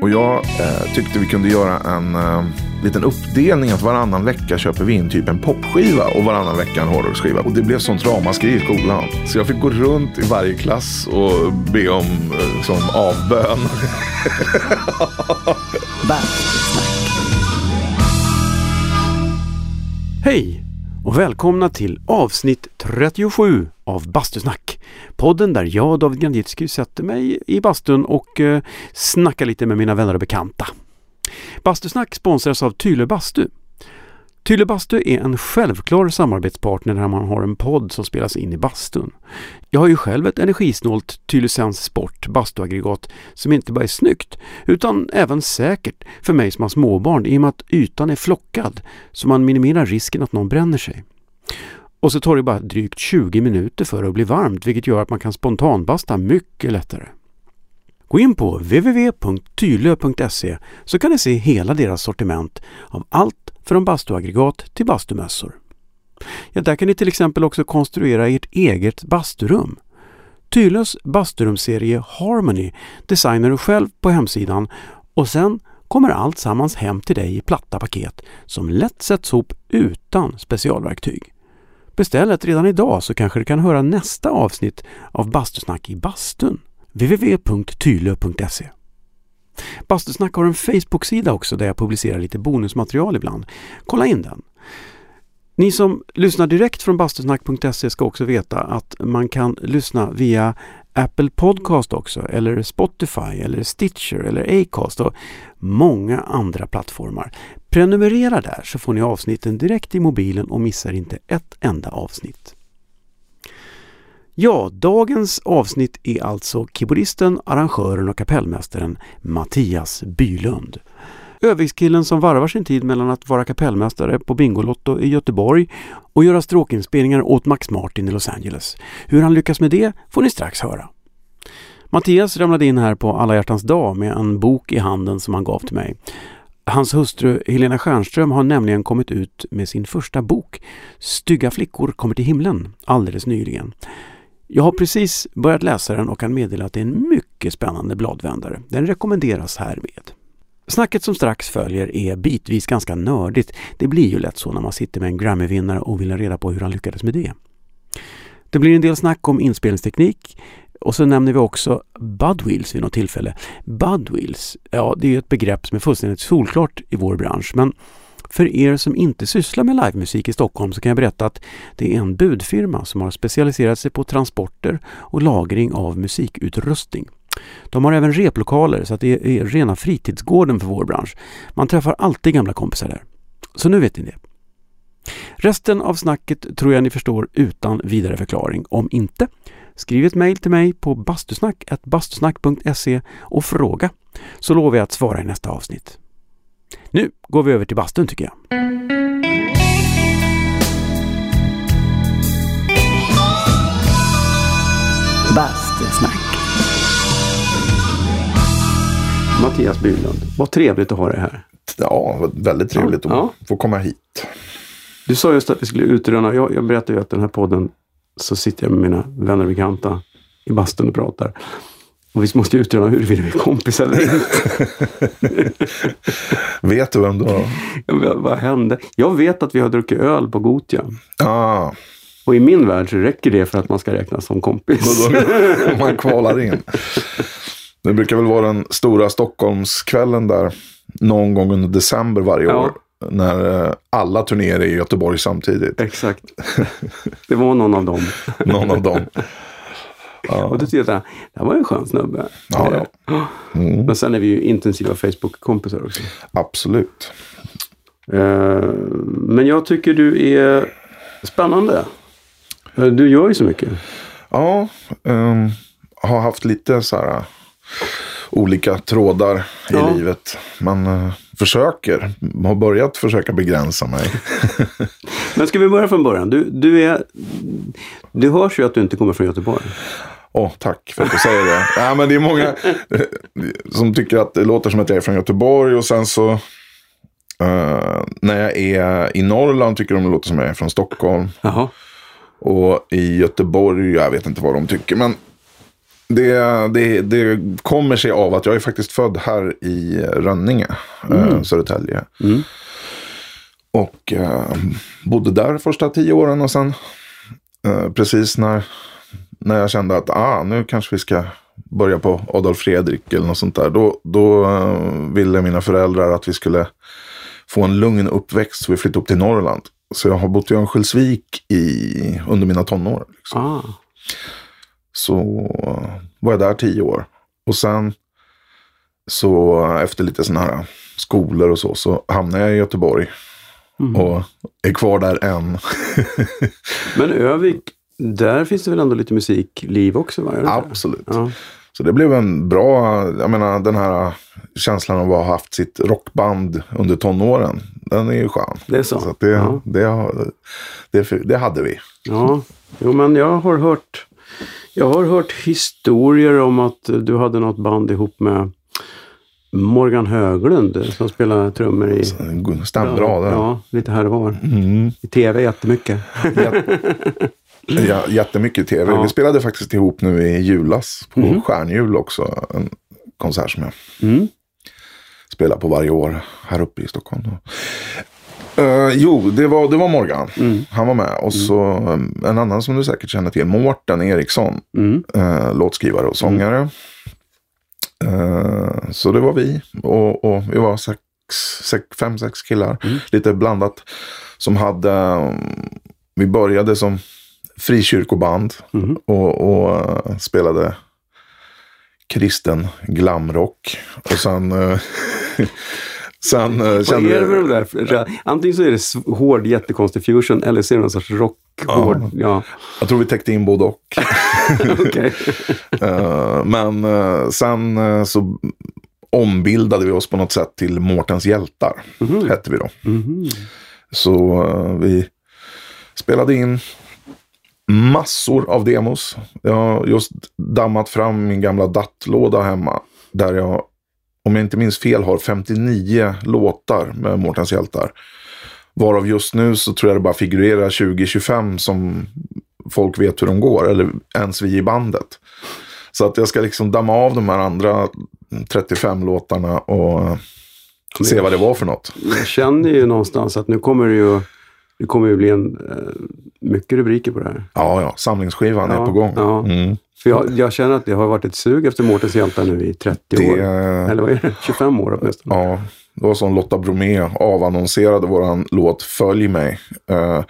Och jag eh, tyckte vi kunde göra en eh, liten uppdelning att varannan vecka köper vi in typ en popskiva och varannan vecka en hårdrocksskiva. Och det blev sånt ramaskri i skolan. Så jag fick gå runt i varje klass och be om eh, som avbön. Hej och välkomna till avsnitt 37 av Bastusnack. Podden där jag, David Granditsky, sätter mig i bastun och eh, snackar lite med mina vänner och bekanta. Bastusnack sponsras av Tylö Bastu. Tylö Bastu är en självklar samarbetspartner när man har en podd som spelas in i bastun. Jag har ju själv ett energisnålt Tylösands Sport bastuaggregat som inte bara är snyggt utan även säkert för mig som har småbarn i och med att ytan är flockad så man minimerar risken att någon bränner sig. Och så tar det bara drygt 20 minuter för att bli varmt vilket gör att man kan spontanbasta mycket lättare. Gå in på www.tylö.se så kan ni se hela deras sortiment av allt från bastuaggregat till bastumössor. Ja, där kan ni till exempel också konstruera ert eget basturum. Tylös basturumserie Harmony designar du själv på hemsidan och sen kommer allt sammans hem till dig i platta paket som lätt sätts ihop utan specialverktyg. Beställ ett redan idag så kanske du kan höra nästa avsnitt av Bastusnack i bastun. www.tylö.se Bastusnack har en Facebook-sida också där jag publicerar lite bonusmaterial ibland. Kolla in den! Ni som lyssnar direkt från bastusnack.se ska också veta att man kan lyssna via Apple Podcast också, eller Spotify, eller Stitcher, eller Acast och många andra plattformar. Prenumerera där så får ni avsnitten direkt i mobilen och missar inte ett enda avsnitt. Ja, dagens avsnitt är alltså keyboardisten, arrangören och kapellmästaren Mattias Bylund. Övikskillen som varvar sin tid mellan att vara kapellmästare på Bingolotto i Göteborg och göra stråkinspelningar åt Max Martin i Los Angeles. Hur han lyckas med det får ni strax höra. Mattias ramlade in här på alla hjärtans dag med en bok i handen som han gav till mig. Hans hustru Helena Stjernström har nämligen kommit ut med sin första bok Stygga flickor kommer till himlen alldeles nyligen. Jag har precis börjat läsa den och kan meddela att det är en mycket spännande bladvändare. Den rekommenderas härmed. Snacket som strax följer är bitvis ganska nördigt. Det blir ju lätt så när man sitter med en Grammy-vinnare och vill ha reda på hur han lyckades med det. Det blir en del snack om inspelningsteknik och så nämner vi också Budwheels vid något tillfälle. Budwheels, ja det är ett begrepp som är fullständigt solklart i vår bransch men för er som inte sysslar med livemusik i Stockholm så kan jag berätta att det är en budfirma som har specialiserat sig på transporter och lagring av musikutrustning. De har även replokaler så att det är rena fritidsgården för vår bransch. Man träffar alltid gamla kompisar där. Så nu vet ni det. Resten av snacket tror jag ni förstår utan vidare förklaring. Om inte, skriv ett mejl till mig på bastusnack.bastusnack.se och fråga så lovar jag att svara i nästa avsnitt. Nu går vi över till bastun tycker jag. Bastusnack. Mattias Bylund, vad trevligt att ha dig här. Ja, väldigt trevligt Ja, att få komma hit. Du sa just att vi skulle utröna, jag, jag berättade ju att den här podden så sitter jag med mina vänner och bekanta i bastun och pratar. Och vi måste utröna huruvida vi är kompisar eller inte. Vet du vem du? Ja, vad, hände? Jag vet att vi har druckit öl på Gotia. Ah, Och i min värld så räcker det för att man ska räknas som kompis. då, man kvalar in. Det brukar väl vara den stora Stockholmskvällen där någon gång under december varje Ja. år. När eh, alla turnéer är i Göteborg samtidigt. Exakt. Det var någon av dem. Någon av dem. Och då tyckte jag att det här var en skön snubbe. Ja, ja. Mm, Men sen är vi ju intensiva Facebook-kompisar också. absolut. Eh, Men jag tycker du är spännande. Eh, Du gör ju så mycket. Ja, ehm, har haft lite så här olika trådar i Ja. livet. Man eh, försöker, har börjat försöka begränsa mig. Men ska vi börja från början? Du, du är... Det hörs ju att du inte kommer från Göteborg. Åh, tack för att du säger det. ja, men det är många eh, som tycker att det låter som att jag är från Göteborg och sen så eh, när jag är i Norrland tycker de det låter som att jag är från Stockholm. Jaha. Och i Göteborg, jag vet inte vad de tycker, men Det, det, det kommer sig av att jag är faktiskt född här i Rönninge, mm. Södertälje. Mm. Och eh, bodde där första tio åren och sen eh, precis när, när jag kände att ah, nu kanske vi ska börja på Adolf Fredrik eller något sånt där. Då, då eh, ville mina föräldrar att vi skulle få en lugn uppväxt så vi flyttade upp till Norrland. Så jag har bott i Örnsköldsvik i, under mina tonår. Liksom. Ah. Så var jag där tio år. Och sen så efter lite sådana här skolor och så, så hamnade jag i Göteborg. Mm. Och är kvar där än. Men Övik, där finns det väl ändå lite musikliv också? Va? Absolut. Ja. Så det blev en bra, jag menar den här känslan av att ha haft sitt rockband under tonåren. Den är ju skön. Det är så? så det, ja. det, det, det, hade vi. Ja, jo men jag har hört jag har hört historier om att du hade något band ihop med Morgan Höglund som spelar trummor i... Stämmer bra det. Ja, lite här och var. Mm. I tv jättemycket. Ja, jättemycket tv. Ja. Vi spelade faktiskt ihop nu i julas på mm. Stjärnjul också. En konsert som jag mm. spelar på varje år här uppe i Stockholm. Uh, jo, det var, det var Morgan. Mm. Han var med. Och så um, en annan som du säkert känner till, Mårten Eriksson. Mm. Uh, låtskrivare och sångare. Uh, så det var vi. Och, och vi var sex, sex, fem, sex killar. Mm. Lite blandat. Som hade, um, vi började som frikyrkoband mm. och, och, spelade kristen glamrock. Och sen... sen Vad kände är det där? Antingen så är det hård jättekonstig fusion eller så är det någon sorts rock. Ja. ja. Jag tror vi täckte in både och. Men sen så ombildade vi oss på något sätt till Mårtens hjältar. Mm. Hette vi då. Mm. Så vi spelade in massor av demos. Jag har just dammat fram min gamla dattlåda hemma. Där jag, om jag inte minns fel, har 59 låtar med Mårtens hjältar. Varav just nu så tror jag det bara figurerar 20-25 som folk vet hur de går. Eller ens vi i bandet. Så att jag ska liksom damma av de här andra 35 låtarna och se vad det var för något. Jag känner ju någonstans att nu kommer det ju det kommer ju bli en, eh, mycket rubriker på det här. Ja, ja. Samlingsskivan ja, är på gång. Ja. Mm. För jag, jag, känner att det har varit ett sug efter Mårtens hjältar nu i 30 det, år. Eller vad är det? 25 år åtminstone. Ja, det var som Lotta Bromé avannonserade våran låt Följ mig. Uh,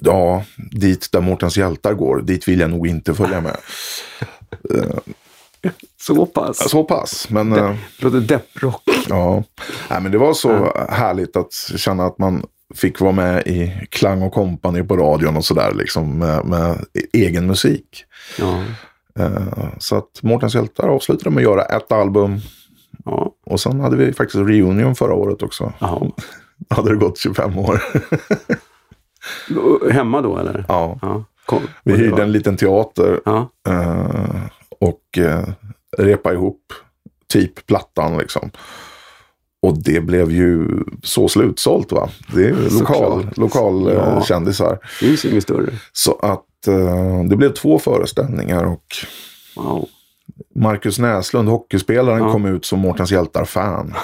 ja, dit där Mårtens hjältar går, dit vill jag nog inte följa med. Uh, så pass? Så pass. Men, det låter depprock. Ja, Nej, men det var så ja. härligt att känna att man fick vara med i Klang och Company på radion och sådär liksom med, med, egen musik. Ja. Uh, så att Mårtens hjältar avslutade med att göra ett album. Ja. Och sen hade vi faktiskt reunion förra året också. Ja. hade det gått 25 år. Hemma då eller? Ja. ja. Kom, vi hyrde en liten teater. Uh, och uh, repa ihop typ plattan liksom. Och det blev ju så slutsålt va. Det är lokal, lokal ja. Eh, kändisar. Det finns inget större. Så att uh, det blev två föreställningar och wow. Marcus Näslund, hockeyspelaren, ja. kom ut som Mårtens hjältar-fan.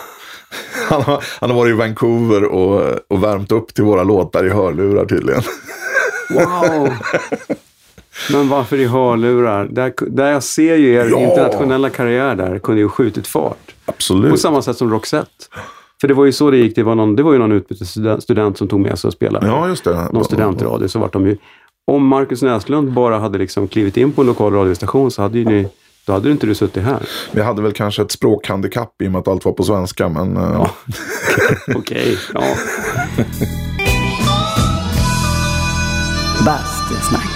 han, har, han har varit i Vancouver och, och värmt upp till våra låtar i hörlurar tydligen. Wow! Men varför i hörlurar? Där, där jag ser ju er ja. internationella karriär där kunde ju skjutit fart. Absolut. På samma sätt som Roxette. För det var ju så det gick. Det var, någon, det var ju någon utbytesstudent som tog med sig och spelade. Ja, just det. Någon studentradio. Så vart de ju, om Marcus Näslund bara hade liksom klivit in på en lokal radiostation så hade ju ni då hade du inte du suttit här. Vi hade väl kanske ett språkhandikapp i och med att allt var på svenska, men... Eh, ja. Okej, okay. ja. Bastusnack.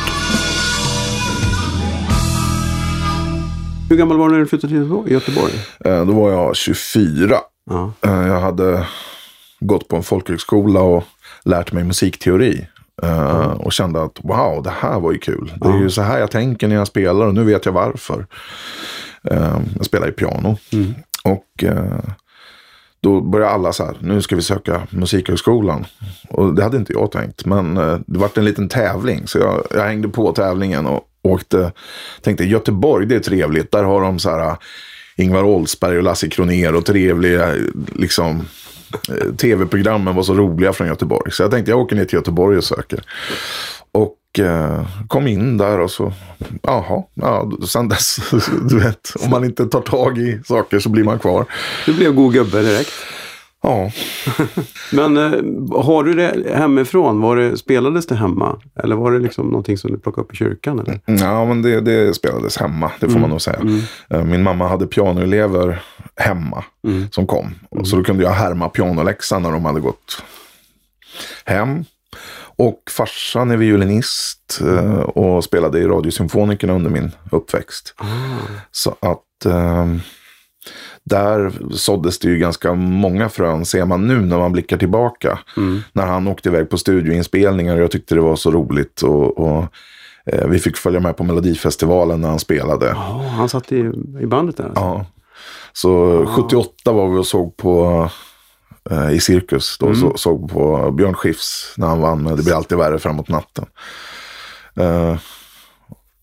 Hur gammal var du när du flyttade till Göteborg? Eh, då var jag 24. Ja. Eh, jag hade gått på en folkhögskola och lärt mig musikteori. Mm. Och kände att wow, det här var ju kul. Det är ju så här jag tänker när jag spelar och nu vet jag varför. Jag spelar ju piano. Mm. Och då började alla så här, nu ska vi söka Musikhögskolan. Och det hade inte jag tänkt, men eh, det vart en liten tävling. Så jag, jag hängde på tävlingen och åkte, tänkte Göteborg, det är trevligt. Där har de så här eh, Ingvar Oldsberg och Lasse Kroner och trevliga, eh, liksom, tv-programmen var så roliga från Göteborg. Så jag tänkte jag åker ner till Göteborg och söker. Och kom in där och så, jaha, ja, sen dess, du vet, om man inte tar tag i saker så blir man kvar. Du blev god gubbe direkt. Ja, Men eh, har du det hemifrån? Var det, spelades det hemma? Eller var det liksom någonting som du plockade upp i kyrkan? Eller? ja men det, det spelades hemma, det får man nog säga. Eh, Min mamma hade pianoelever hemma som kom. Så då kunde jag härma pianoläxan när de hade gått hem. Och farsan är violinist eh, och spelade i Radiosymfonikerna under min uppväxt. Så att eh, där såddes det ju ganska många frön, ser man nu när man blickar tillbaka. När han åkte iväg på studioinspelningar och jag tyckte det var så roligt. Och, och eh, vi fick följa med på Melodifestivalen när han spelade. Ja, han satt i, i bandet där alltså. Ja. Så 78 var vi och såg på eh, i Cirkus. Då så, såg på Björn Skifs när han vann med Det blir alltid värre framåt natten. Eh,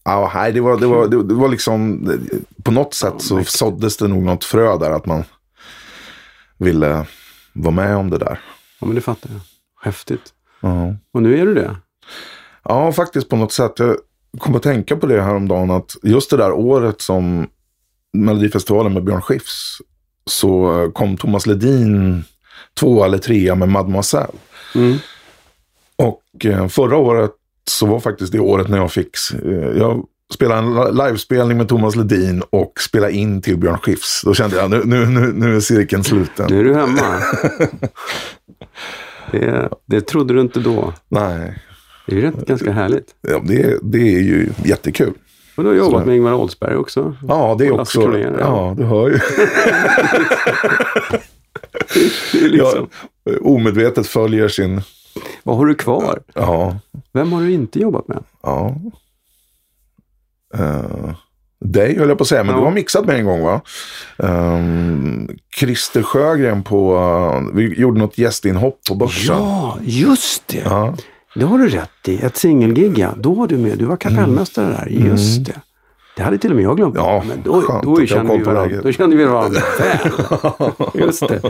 ja, nej, det, var, det, var, det, var liksom, på något sätt så såddes det nog något frö där att man ville vara med om det där. Ja, men det fattar jag. Häftigt. Ja. Och nu är du det? Ja, faktiskt på något sätt. Jag kom att tänka på det här om dagen att just det där året som Melodifestivalen med Björn Skifs så kom Thomas Ledin två eller trea med Mademoiselle. Mm. Och eh, förra året så var faktiskt det året när jag fick, eh, jag spelade en li- livespelning med Thomas Ledin och spelade in till Björn Skifs. Då kände jag nu, nu, nu, nu är cirkeln sluten. Nu är du hemma. det, det trodde du inte då. Nej, Det är ju rätt, ganska härligt. ja, det, det är ju jättekul. Och du har jobbat Så- med Ingvar Oldsberg också. Ja, det är också. Ja, du hör ju. Liksom, Jag omedvetet följer sin... Vad har du kvar? Ja, Vem har du inte jobbat med? ja. Uh, dig höll jag på att säga, men Ja. du har mixat med en gång va? Um, Christer Sjögren på... uh, vi gjorde något gästinhopp på Börsen. Ja, just det. Ja. Det har du rätt i. Ett singelgig, ja. Då var du med. Du var kapellmästare där. Just det. Det hade till och med jag glömt. Ja, men då, skönt då, kände vi varandra, då kände vi varandra väl. Just det.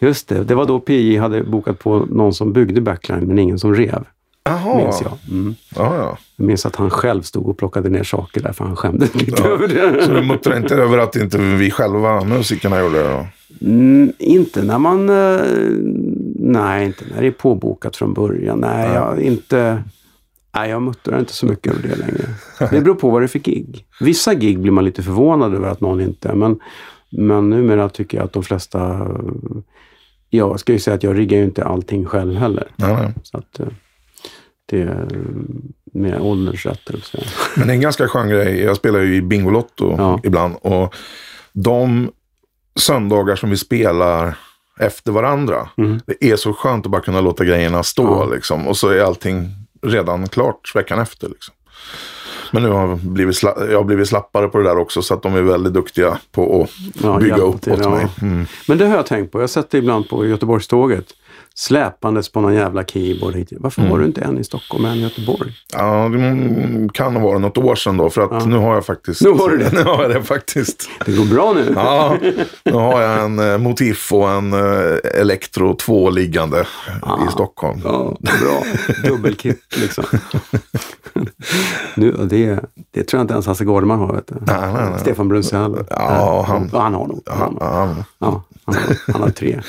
Just det. Det var då PJ hade bokat på någon som byggde backline men ingen som rev. Jaha. Minns jag. Mm. Ja, ja. Jag minns att han själv stod och plockade ner saker där för han skämdes lite över det. Så du muttrar inte över att inte vi själva musikerna gjorde det? då? Mm, inte när man... eh, nej, inte när det är påbokat från början. Nej, jag inte... Nej, jag muttrar inte så mycket över det längre. Det beror på vad det är för gig. Vissa gig blir man lite förvånad över att någon inte... Men, men numera tycker jag att de flesta... Jag ska ju säga att jag riggar ju inte allting själv heller. Nej. Så att eh, det är med ålderns rätt. Men det är en ganska skön grej. Jag spelar ju i Bingolotto Ja. ibland. Och de söndagar som vi spelar efter varandra. Det är så skönt att bara kunna låta grejerna stå. Ja. Liksom, och så är allting redan klart veckan efter. Liksom. Men nu har jag blivit, jag har blivit slappare på det där också. Så att de är väldigt duktiga på att Ja, bygga upp åt ja. mig. Mm. Men det har jag tänkt på. Jag har sett det ibland på Göteborgståget. Släpandes på någon jävla keyboard hit. Varför Mm. har du inte en i Stockholm och en i Göteborg? Ja, det kan ha varit något år sedan då. För att nu har jag faktiskt... Nu har du det. nu har jag det faktiskt. Det går bra nu. Ja, nu har jag en eh, Motif och en eh, Elektro 2 liggande i Stockholm. Ja, bra. Dubbelkit liksom. nu, det, det tror jag inte ens Hasse Gårdman har. Vet du. Nej, nej, nej. Stefan Brunzell. Ja, han- Ja, han har nog. Han har, nog. Ja, ja, han, har, han har tre.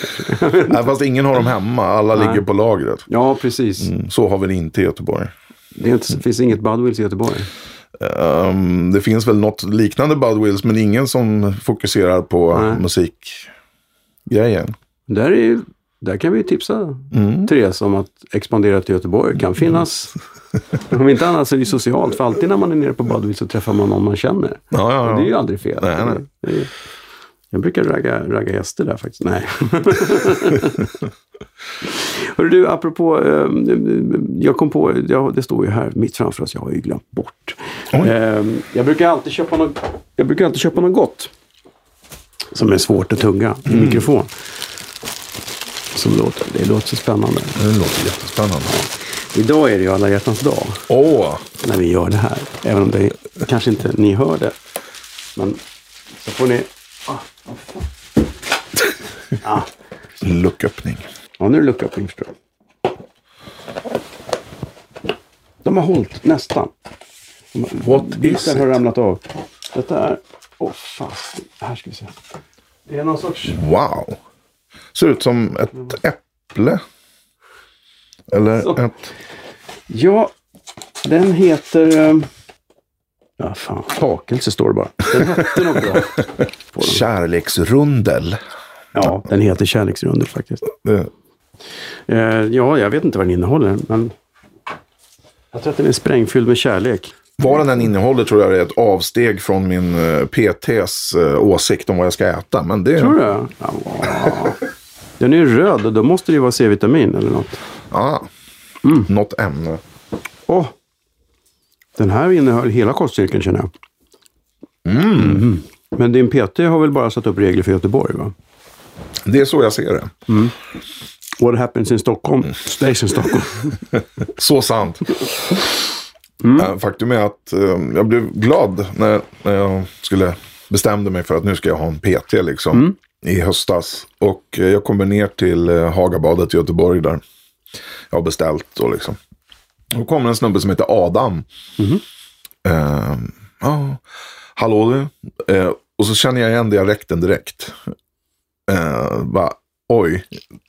nej, fast ingen har dem hemma, alla Nej. ligger på lagret. Ja, precis. Mm, Så har vi det inte i Göteborg. Det är inte, finns inget Budwills i Göteborg. Ehm, det finns väl något liknande Budwills, men ingen som fokuserar på Nej. musikgrejen. Där, är, där kan vi tipsa Mm. Therese om att expandera till Göteborg. kan finnas. Om inte annat så är det socialt. För alltid när man är nere på Budwills så träffar man någon man känner. Ja, ja, Och det är ju ja. aldrig fel. Nej, nej. Det är, jag brukar ragga, ragga gäster där faktiskt. Nej. Hörru du, apropå, eh, jag kom på, det står ju här mitt framför oss, jag har ju glömt bort. Oj. Eh, jag brukar alltid köpa något, jag brukar alltid köpa något gott. Som är svårt att tugga i Mm. mikrofon. som låter. Det låter så spännande. Det låter jättespännande. Idag är det ju alla hjärtans dag Åh! när vi gör det här. Även om det kanske inte ni hör det. Men så får ni... Fan. ah. Lucköppning. Ja, nu är det lucköppning förstår jag. De har hållit nästan. What is Biten har it? ramlat av. Detta är... Åh oh, fan. Här ska vi se. Det är någon sorts... Wow! Ser ut som ett äpple. Eller Så. ett... Ja, den heter... Um... Ja, fan. Takelse står det bara. Den hette något bra. Kärleksrundel. Ja, den heter Kärleksrundel faktiskt. Eh, Eh, ja, jag vet inte vad den innehåller, men... Jag tror att den är sprängfylld med kärlek. Vad den än innehåller tror jag är ett avsteg från min eh, PTs åsikt om vad jag ska äta. Men det... Tror du? Ja. Den är ju röd och då måste det ju vara C-vitamin eller något. Ja. Något ämne. Åh! Den här innehöll hela kostcirkeln känner jag. Mm. Men din PT har väl bara satt upp regler för Göteborg va? Det är så jag ser det. What happens in Stockholm stays in Stockholm. Så sant. Eh, Faktum är att eh, jag blev glad när, när jag skulle bestämde mig för att nu ska jag ha en PT liksom. I höstas. Och eh, jag kommer ner till eh, Hagabadet i Göteborg där. Jag har beställt då liksom. Då kommer en snubbe som heter Adam. Eh, ja, hallå du. Eh, och så känner jag igen dialekten direkt. Eh, bara, oj,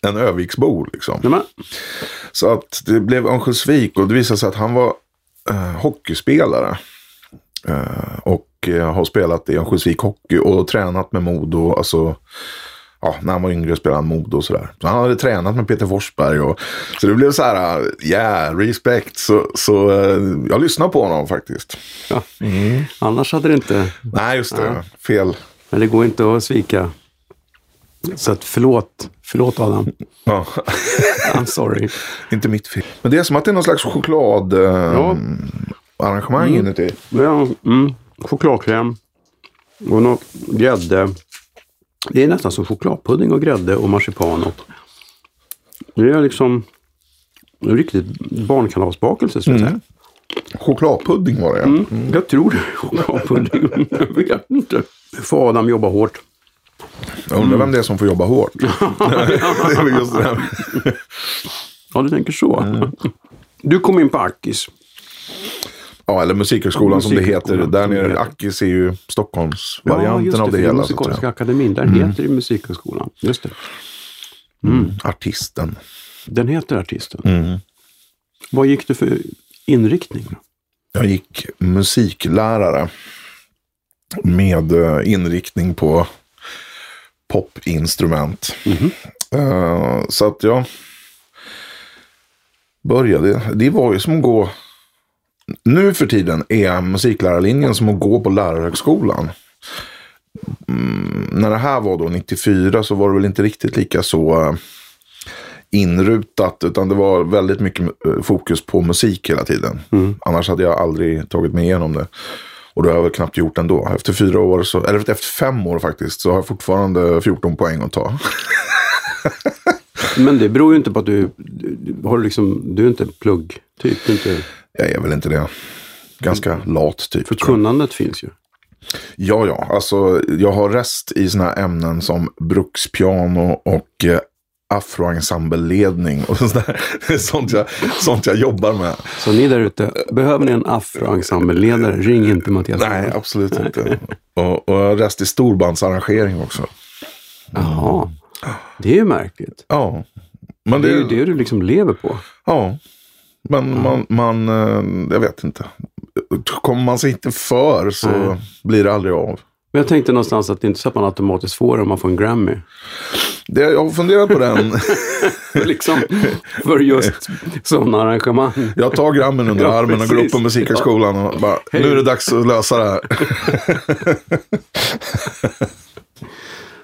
en Öviksbo liksom. Men, Så att det blev Örnsköldsvik och det visade sig att han var eh, hockeyspelare. Eh, och eh, har spelat i Örnsköldsvik Hockey och tränat med Modo. Alltså, ja, när han var yngre spelade han Modo och sådär. Så han hade tränat med Peter Forsberg. Och, så det blev så här, yeah, respect. Så, så eh, jag lyssnade på honom faktiskt. ja. Annars hade det inte... Nej, just det. Fel. Men det går inte att svika. Så att förlåt. Förlåt Adam. Ja, I'm sorry. inte mitt fel. Men det är som att det är någon slags choklad... Eh, Ja. arrangemang inuti. Ja, mm, chokladkräm och något grädde. Det är nästan som chokladpudding och grädde och marsipan. Och det är liksom en riktigt barnkanalsbakelse skulle jag säga. Chokladpudding var det ja. Mm. Jag tror det är chokladpudding. jag vet inte. Får Adam jobba hårt. Jag undrar vem det är som får jobba hårt. det är väl just det här. Ja, du tänker så. Du kom in på Akis. Ja, eller Musikhögskolan som det heter. Där det nere. Akis är ju Ja, Stockholmsvarianten det. av det för hela. Musikaliska akademin. Där heter det Musikhögskolan. Just det. Artisten. Den heter Artisten. Mm. Vad gick du för inriktning? Då? Jag gick musiklärare. Med eh, inriktning på popinstrument. Eh, så att jag började. Det var ju som att gå. Nu för tiden är musiklärarlinjen som att gå på lärarhögskolan. Mm, när det här var då 94 så var det väl inte riktigt lika så eh, inrutat. Utan det var väldigt mycket eh, fokus på musik hela tiden. Annars hade jag aldrig tagit mig igenom det. Och det har jag väl knappt gjort ändå. Efter fyra år, så, eller efter fem år faktiskt, så har jag fortfarande 14 poäng att ta. Men det beror ju inte på att du, du, har liksom, du är inte en pluggtyp. Inte, Jag är väl inte det. Ganska lat typ. för kunnandet finns ju. Ja, ja. Alltså, jag har rest i här ämnen som brukspiano och eh, afroensembleledning. Och sånt, där. sånt, jag, sånt jag jobbar med. Så ni där ute, behöver ni en afroensembleledare, ring inte Mattias. Nej, absolut inte. Och, och jag har rest i storbandsarrangering också. Jaha, det är ju märkligt. Ja. Men Det det, är ju det du liksom lever på. Ja. Men man, man, eh, jag vet inte. Kommer man sig inte för så Nej. blir det aldrig av. Men jag tänkte någonstans att det är inte så att man automatiskt får det om man får en Grammy. Det, jag har funderat på den. liksom, för just sådana arrangemang. Jag tar grammen under Ja, armen och går upp på Musikhögskolan och bara, nu är det dags att lösa det här.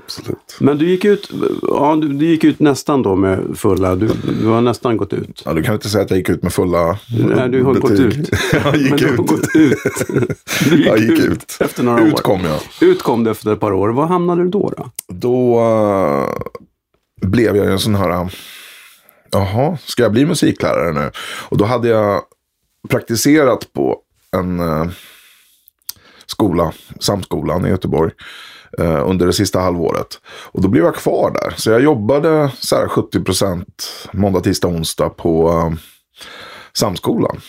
Absolut. Men du gick ut, ja, du, du gick ut nästan då med fulla, du, du har nästan gått ut. Ja, du kan inte säga att jag gick ut med fulla Nej, du har gått betyg. ut. jag gick Men du har ut. gått ut. Du gick, Jag gick ut, ut. efter några Ut år. kom jag. Ut kom du efter ett par år. Var hamnade du då? då? Då uh, blev jag en sån här, jaha, ska jag bli musiklärare nu? Och då hade jag praktiserat på en eh, skola, Samskolan i Göteborg, eh, under det sista halvåret. Och då blev jag kvar där. Så jag jobbade så här 70 procent måndag, tisdag, onsdag på eh, Samskolan.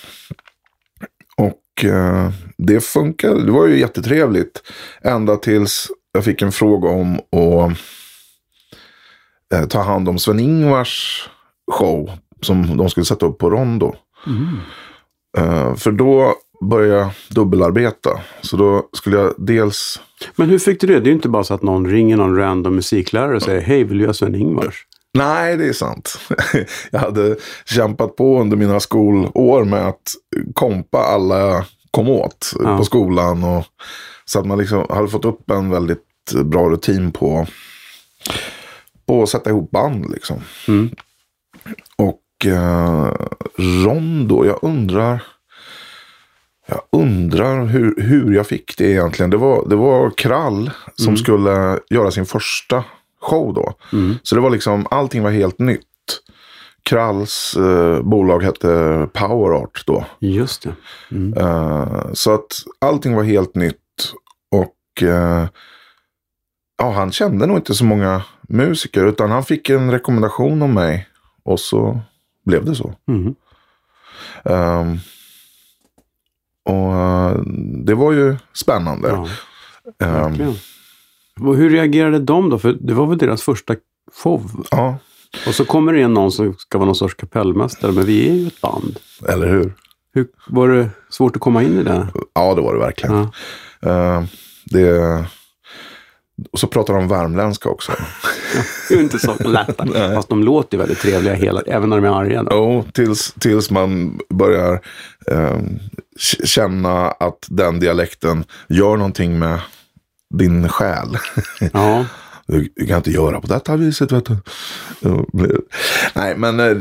Och eh, det funkade, det var ju jättetrevligt. Ända tills jag fick en fråga om att eh, ta hand om Sven-Ingvars show som de skulle sätta upp på Rondo. Eh, för då började jag dubbelarbeta. Så då skulle jag dels... Men hur fick du det? Det är ju inte bara så att någon ringer någon random musiklärare och säger hej, vill du göra Sven-Ingvars? Nej, det är sant. jag hade kämpat på under mina skolår med att kompa alla jag kom åt Ja. på skolan. Och, så att man liksom hade fått upp en väldigt bra rutin på, på att sätta ihop band. Liksom. Mm. Och eh, Rondo, jag undrar... Jag undrar hur, hur jag fick det egentligen. Det var, det var Krall som skulle göra sin första show då. Så det var liksom, allting var helt nytt. Kralls eh, bolag hette Power Art då. Just det. Mm. Eh, så att allting var helt nytt. Och eh, ja, han kände nog inte så många musiker. Utan han fick en rekommendation om mig. Och så blev det så. Mm. Och eh, det var ju spännande. Ja, verkligen. Och hur reagerade de då? För det var väl deras första show? ja, Och så kommer det in någon som ska vara någon sorts kapellmästare, men vi är ju ett band. eller hur? Hur, var det svårt att komma in i det? Ja, det var det verkligen. Ja. Ehm, det... Och så pratar de värmländska också. Det är inte så lätt. Fast de låter ju väldigt trevliga, hela, även när de är arga. Jo, tills, tills man börjar k- känna att den dialekten gör någonting med din själ. Ja. Du, du kan inte göra på detta viset. Vet du. Nej, men, eh,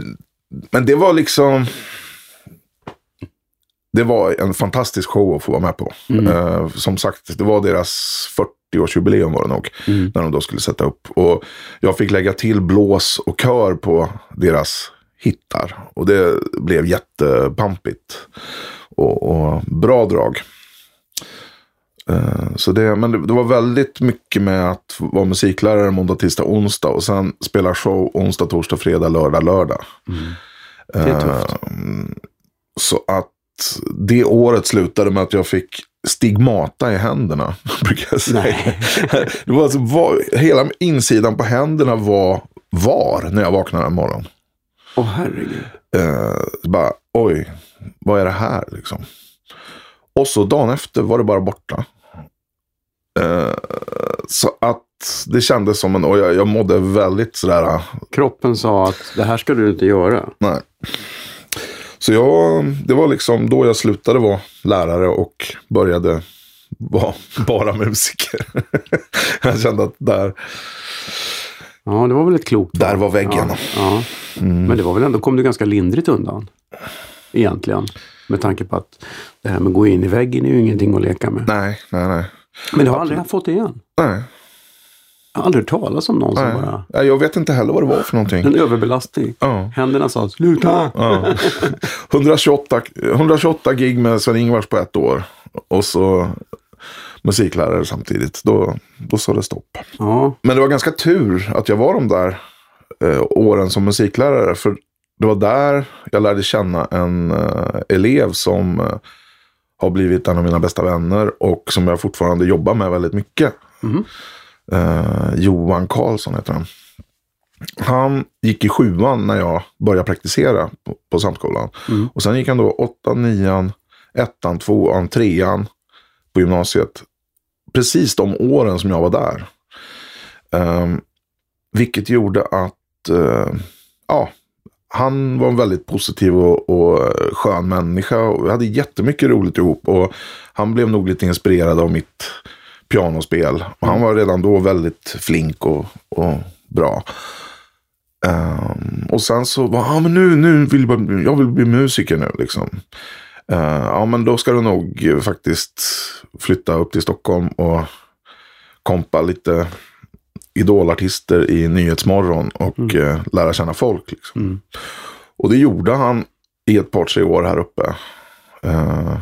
men det var liksom... Det var en fantastisk show att få vara med på. Eh, som sagt, det var deras 40-årsjubileum var det nog. När de då skulle sätta upp. Och jag fick lägga till blås och kör på deras hittar. Och det blev jättepampigt. Och, och bra drag. Eh, Så det, men det, det var väldigt mycket med att vara musiklärare måndag, tisdag, onsdag. Och sen spela show onsdag, torsdag, fredag, lördag, lördag. Det är tufft. Eh, Så att det året slutade med att jag fick stigmata i händerna. Brukar jag säga. Nej. Det var alltså, var, hela insidan på händerna var var när jag vaknade en morgon. Åh herregud. Eh, bara, oj, vad är det här liksom? Och så dagen efter var det bara borta. Eh, så att det kändes som en, och jag, jag mådde väldigt sådär, ah, Kroppen sa att det här ska du inte göra. nej. Så jag, det var liksom då jag slutade vara lärare och började vara bara musiker. jag kände att där, Ja, det var väl ett klokt där var väggen. Ja, ja. Men det var väl ändå, kom du ganska lindrigt undan. Egentligen. Med tanke på att det här med att gå in i väggen är ju ingenting att leka med. Nej, nej, nej. Men du har aldrig fått det igen? nej, Jag har aldrig hört talas om någon som nej. bara... Nej, Jag vet inte heller vad det var för någonting. En överbelastning. Ja. Händerna sa sluta! Ja. 128, 128 gig med Sven-Ingvars på ett år. Och så musiklärare samtidigt. Då, då sa det stopp. Ja, Men det var ganska tur att jag var de där eh, åren som musiklärare. För det var där jag lärde känna en eh, elev som eh, har blivit en av mina bästa vänner. Och som jag fortfarande jobbar med väldigt mycket. Eh, Johan Karlsson heter han. Han gick i sjuan när jag började praktisera på, på Samskolan. Och sen gick han då åttan, nian, ettan, tvåan, trean på gymnasiet. Precis de åren som jag var där. Um, vilket gjorde att eh, ja, han var en väldigt positiv och, och skön människa. Och vi hade jättemycket roligt ihop. Och han blev nog lite inspirerad av mitt pianospel. Och han var redan då väldigt flink och, och bra. Ehm, och sen så var ah, men nu, nu vill jag, bara- jag vill bli musiker nu liksom. Eh, ja men då ska du nog faktiskt flytta upp till Stockholm och kompa lite idolartister i Nyhetsmorgon och eh, lära känna folk. Liksom. Mm. Och det gjorde han i ett par, tre år här uppe. Eh,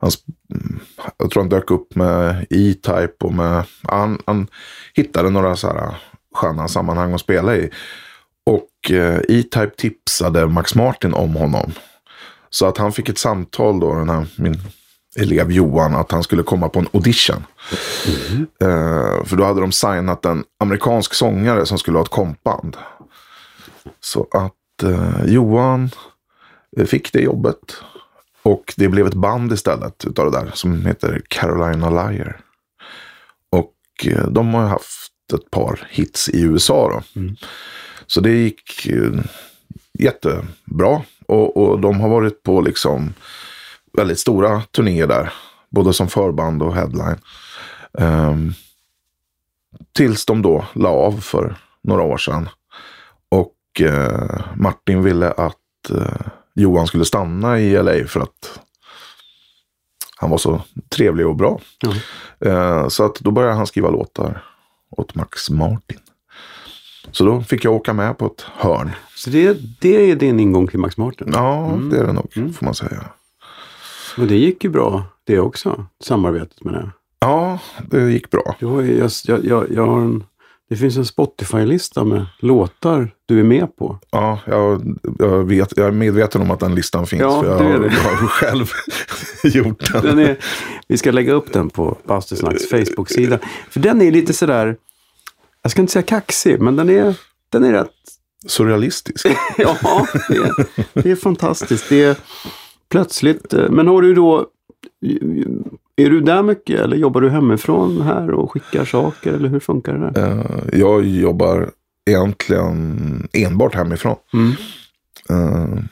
han, sp- mm, jag tror han dök upp med E-Type och med... Han, han hittade några så här sköna sammanhang att spela i. Och eh, E-Type tipsade Max Martin om honom. Så att han fick ett samtal då, den här, min elev Johan, att han skulle komma på en audition. Eh, för då hade de signat en amerikansk sångare som skulle ha ett kompband. Så att eh, Johan fick det jobbet. Och det blev ett band istället utav det där som heter Carolina Liar. Och eh, de har ju haft ett par hits i USA då. Så det gick eh, jättebra. Och, och de har varit på liksom väldigt stora turnéer där. Både som förband och headline. Ehm, tills de då la av för några år sedan. Och eh, Martin ville att eh, Johan skulle stanna i LA för att han var så trevlig och bra. Eh, så att då började han skriva låtar åt Max Martin. Så då fick jag åka med på ett hörn. Så det, det är din ingång till Max Martin? Ja, det är det nog, får man säga. Och det gick ju bra det också, samarbetet med det. Ja, det gick bra. Jag, jag, jag, jag har en, det finns en Spotify-lista med låtar du är med på. Ja, jag, jag, vet, jag är medveten om att den listan finns. Ja, för jag har, jag har själv gjort den. Den är, vi ska lägga upp den på Bastusnacks Facebook-sida. För den är lite sådär, jag ska inte säga kaxig, men den är, den är rätt Surrealistisk. Ja, det är, det är fantastiskt. Det är plötsligt, eh, men har du då, är du där mycket eller jobbar du hemifrån här och skickar saker eller hur funkar det där? Eh, jag jobbar egentligen enbart hemifrån. Mm. Eh,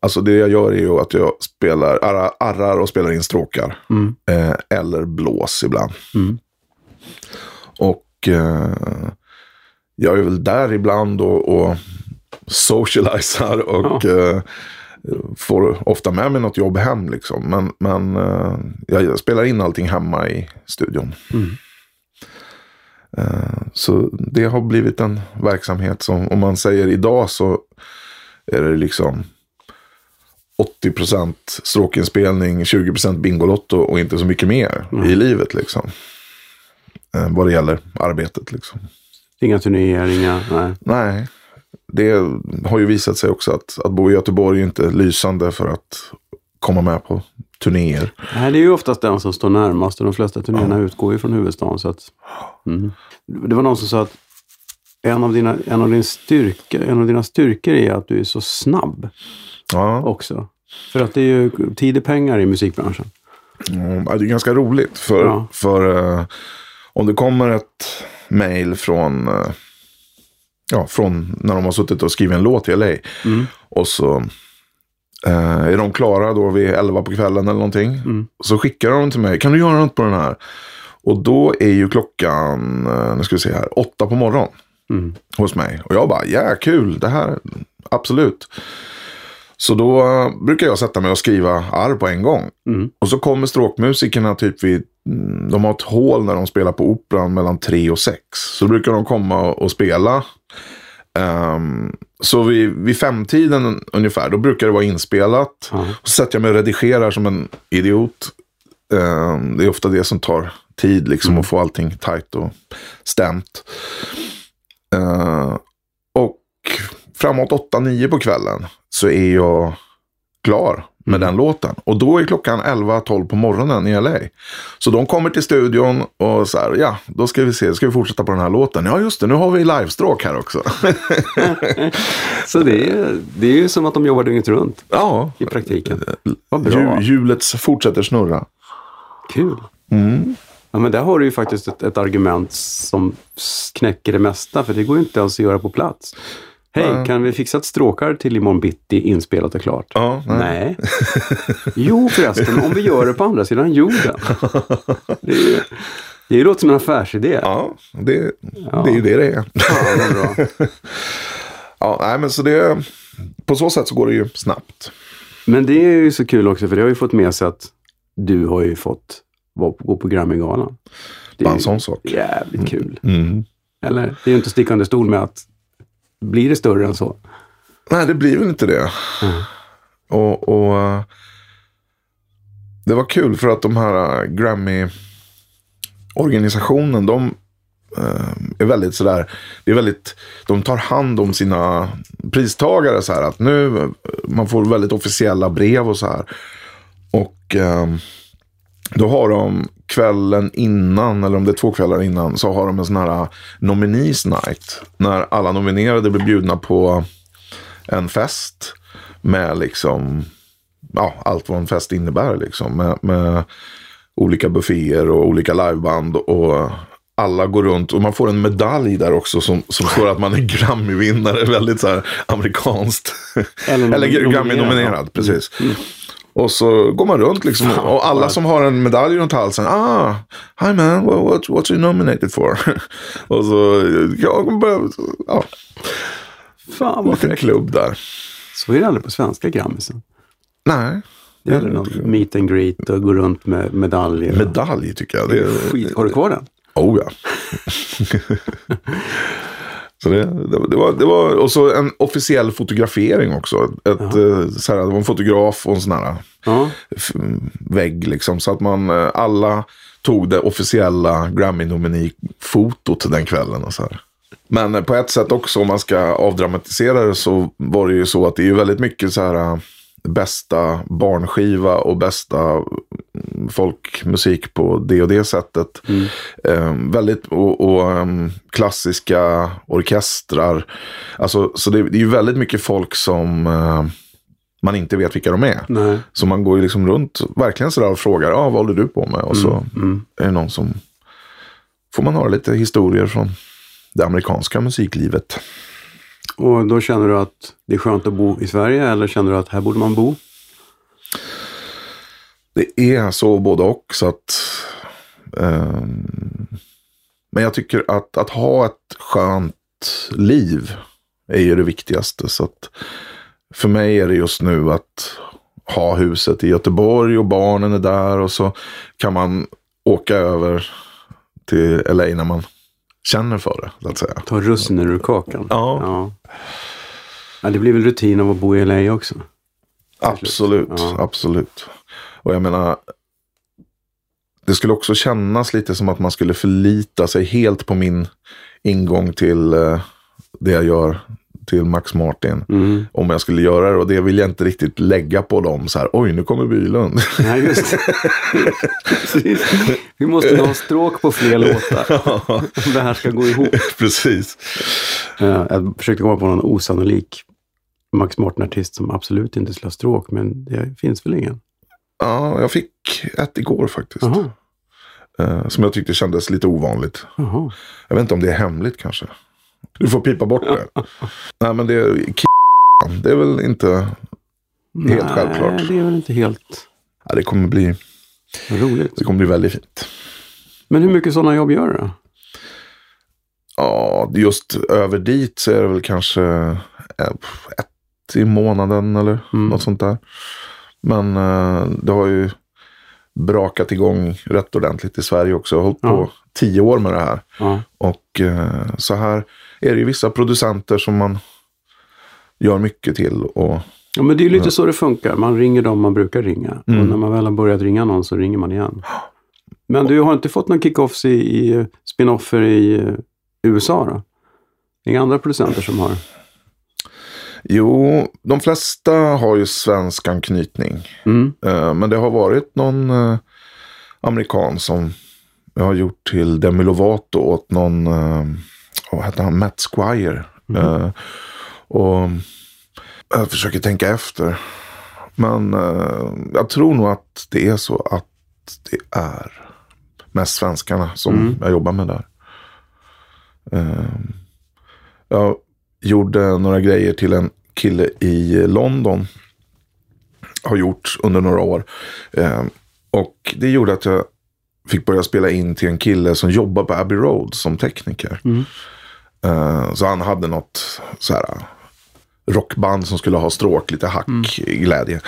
alltså det jag gör är ju att jag spelar arra, arrar och spelar in stråkar. Mm. Eh, eller blås ibland. Mm. Och jag är väl där ibland och, och socialisar och eh, får ofta med mig något jobb hem. Liksom. Men, men eh, jag spelar in allting hemma i studion. Mm. Eh, så det har blivit en verksamhet som, om man säger idag så är det liksom 80% stråkinspelning, 20% Bingolotto och inte så mycket mer i livet liksom. Eh, vad det gäller arbetet liksom. Inga turnéer, inga, nej. Nej, det har ju visat sig också att, att bo i Göteborg är inte lysande för att komma med på turnéer. Nej, det är ju oftast den som står närmast och de flesta turnéerna utgår ju från huvudstaden. Så att, mm. Det var någon som sa att en av, dina, en, av din styrka, en av dina styrkor är att du är så snabb Ja, också. För att det är ju tid är pengar i musikbranschen. mm, det är ganska roligt för, Ja. för eh, om det kommer ett mail från, eh, ja, från när de har suttit och skrivit en låt i LA. Och så eh, är de klara då vid 11 på kvällen eller någonting. Så skickar de till mig, kan du göra något på den här? Och då är ju klockan, eh, nu ska vi se här, åtta på morgonen. hos mig. Och jag bara, ja kul, det här, absolut. Så då brukar jag sätta mig och skriva arr på en gång. Och så kommer stråkmusikerna typ vid, mm, de har ett hål när de spelar på operan mellan tre och sex. Så brukar de komma och, spela. Ehm, så vid, vid femtiden ungefär, då brukar det vara inspelat. Och så sätter jag mig och redigerar som en idiot. Ehm, det är ofta det som tar tid, liksom att få allting tajt och stämt. Och framåt 8-9 på kvällen så är jag klar med den låten. Och då är klockan 11-12 på morgonen i LA. Så de kommer till studion och så här, ja, då ska vi se, ska vi fortsätta på den här låten? Ja, just det, nu har vi livestråk här också. Så det är, det är ju som att de jobbar dygnet runt ja, i praktiken. Vad bra. hju- hjulet fortsätter snurra. Kul. Ja, men där har du ju faktiskt ett, ett argument som knäcker det mesta, för det går ju inte ens att göra på plats. Hej, kan vi fixa ett stråkar till imorgon bitti inspelat och klart? Ja, nej. nej. Jo förresten, om vi gör det på andra sidan jorden. Det, är ju, det låter som en affärsidé. Ja, det, det är ju det det är. Vad bra. Ja, nej, men så det, på så sätt så går det ju snabbt. Men det är ju så kul också, för det har ju fått med sig att du har ju fått gå på Grammygalan. Det är Bara en sån sak. Jävligt kul. Mm. Eller? Det är ju inte att sticka under stol med att blir det större än så? Nej, det blir väl inte det. Mm. Och, och det var kul för att de här Grammy-organisationen, de eh, är väldigt sådär, det är väldigt, de tar hand om sina pristagare så här att nu, eh, man får väldigt officiella brev och så här. Och eh, då har de kvällen innan, eller om det är två kvällar innan, så har de en sån här nominees night. När alla nominerade blir bjudna på en fest med liksom, ja, allt vad en fest innebär liksom. Med, med olika bufféer och olika liveband och alla går runt och man får en medalj där också som, som står att man är Grammy-vinnare. Väldigt så här amerikanskt. Eller Eller nominerad. Grammy-nominerad, precis. Och så går man runt liksom. Och alla som har en medalj runt halsen. Ah, hi man, what, what, what's you nominated for? och så, ja, bara, ja, Fan vad fräckt. klubb där. Så är det aldrig på svenska Grammisen. Nej, Det är någon meet and greet och gå runt med medaljer. medalj tycker jag. Det är, Skit. Har du kvar den? Oh ja. så det, det, det, var, det var, och så en officiell fotografering också. Ett, eh, så här, det var en fotograf och en sån här Ja. vägg liksom. Så att man eh, alla tog det officiella Grammy-nomini-fotot den kvällen. Och så här. Men eh, på ett sätt också om man ska avdramatisera det så var det ju så att det är väldigt mycket så här bästa barnskiva och bästa mm, folkmusik på det och det sättet. Eh, väldigt, och, och ehm, klassiska orkestrar. Alltså, så det, det är ju väldigt mycket folk som eh, man inte vet vilka de är. Nej. Så man går ju liksom runt verkligen sådär och frågar, ah, vad håller du på med? Och så Mm. är det någon som, får man höra lite historier från det amerikanska musiklivet. Och då känner du att det är skönt att bo i Sverige eller känner du att här borde man bo? Det är så både och. Så att, eh, men jag tycker att, att ha ett skönt liv är ju det viktigaste. Så att för mig är det just nu att ha huset i Göteborg och barnen är där. Och så kan man åka över till LA när man känner för det. Så att säga. Ta russinen ur kakan. Ja. ja. Ja, det blir väl rutin av att bo i LA också. Absolut, Ja. absolut. Och jag menar, det skulle också kännas lite som att man skulle förlita sig helt på min ingång till eh, det jag gör till Max Martin. Mm. Om jag skulle göra det och det vill jag inte riktigt lägga på dem så här, oj nu kommer Bylund. Nej, just. Vi måste ha stråk på fler låtar. Om det här ska gå ihop. Precis. Eh, Jag försökte komma på någon osannolik Max Martin-artist som absolut inte skulle ha stråk, men det finns väl ingen. Ja, jag fick ett igår faktiskt. Jaha. Eh, som jag tyckte kändes lite ovanligt. Jaha. Jag vet inte om det är hemligt kanske. Du får pipa bort det. Nej men det är, det är väl inte... Helt Nej, självklart. det är väl inte helt Ja, det, kommer bli, roligt. det kommer bli väldigt fint. Men hur mycket sådana jobb gör du då? Ja, just över dit så är det väl kanske eh, ett i månaden eller Mm. något sånt där. Men eh, det har ju brakat igång rätt ordentligt i Sverige också. Jag har hållit Ja. på tio år med det här. Ja. Och eh, så här är det ju vissa producenter som man gör mycket till. Och ja, men det är ju lite så det funkar. Man ringer dem man brukar ringa. Mm. Och när man väl har börjat ringa någon så ringer man igen. Men du har inte fått någon kick-offs i, i spin-offer i eh, USA då? Inga andra producenter som har? jo, de flesta har ju svensk anknytning. Mm. Eh, Men det har varit någon eh, amerikan som jag har gjort till Demi Lovato åt någon, vad heter han, Matt Squire. Eh, och jag försöker tänka efter. Men eh, jag tror nog att det är så att det är mest svenskarna som Mm. jag jobbar med där. Eh, jag gjorde några grejer till en kille i London har gjort under några år. Eh, och det gjorde att jag fick börja spela in till en kille som jobbar på Abbey Road som tekniker. Mm. Eh, så han hade något så här rockband som skulle ha stråk, lite hack, glädje.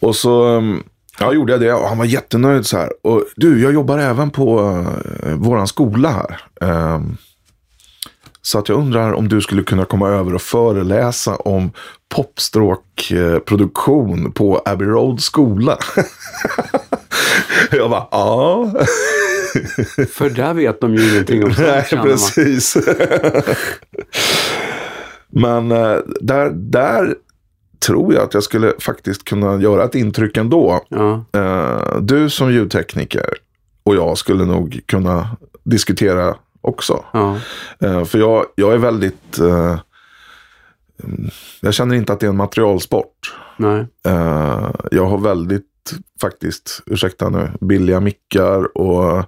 Och så um, ja, gjorde jag det och han var jättenöjd så här. Och du, jag jobbar även på uh, våran skola här. Ehm, Så att jag undrar om du skulle kunna komma över och föreläsa om popstråkproduktion på Abbey Road skola. jag bara, ja. För där vet de ju ingenting om sånt, Nej, precis. Men eh, där, där tror jag att jag skulle faktiskt kunna göra ett intryck ändå. Ja, Eh, Du som ljudtekniker och jag skulle nog kunna diskutera också. ja, Eh, För jag, jag är väldigt... mm, Jag känner inte att det är en materialsport. nej. Jag har väldigt, faktiskt, ursäkta nu, billiga mickar och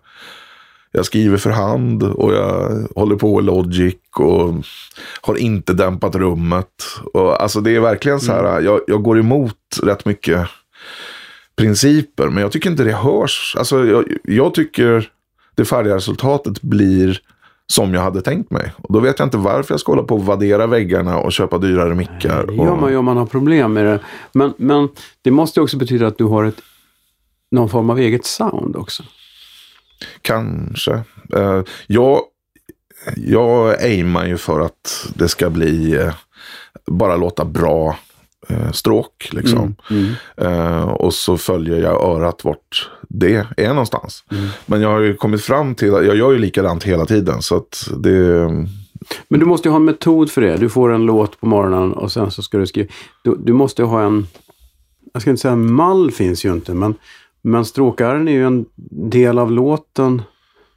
jag skriver för hand och jag håller på i Logic och har inte dämpat rummet. Och, alltså det är verkligen så här, jag, jag går emot rätt mycket principer, men jag tycker inte det hörs. Alltså jag, jag tycker det färdiga resultatet blir som jag hade tänkt mig. Och då vet jag inte varför jag ska hålla på och vaddera väggarna och köpa dyrare mickar. Det gör och, man ju om man har problem med det. Men, men det måste också betyda att du har ett, någon form av eget sound också. Kanske. Eh, jag, jag aimar ju för att det ska bli eh, bara låta bra eh, stråk. Liksom. Mm. Eh, och så följer jag örat vart det är någonstans. Mm. Men jag har ju kommit fram till att jag gör ju likadant hela tiden. Så att det... Men du måste ju ha en metod för det. Du får en låt på morgonen och sen så ska du skriva. Du, du måste ha en, jag ska inte säga en mall finns ju inte, men, men stråkaren är ju en del av låten.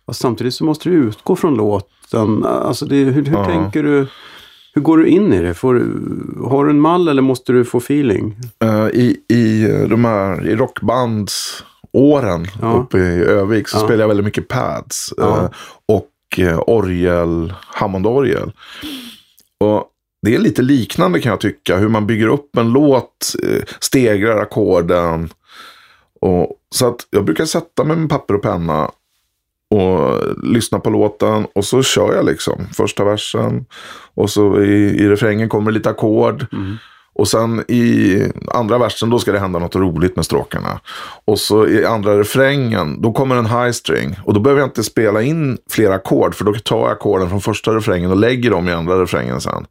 Och samtidigt så måste du utgå från låten. Alltså det, hur, hur Ja. tänker du? Hur går du in i det? Får, har du en mall eller måste du få feeling? Eh, i, I de här i rockbandsåren Ja. uppe i Övik så Ja. spelade jag väldigt mycket pads. Ja. eh, och eh, orgel, Hammondorgel. Och det är lite liknande kan jag tycka. Hur man bygger upp en låt, eh, stegrar ackorden. Och, så att jag brukar sätta mig med papper och penna och lyssna på låten. Och så kör jag liksom första versen. Och så i, i refrängen kommer lite ackord. Och sen i andra versen då ska det hända något roligt med stråkarna. Och så i andra refrängen då kommer en high string. Och då behöver jag inte spela in flera ackord. För då tar jag ackorden från första refrängen och lägger dem i andra refrängen sen.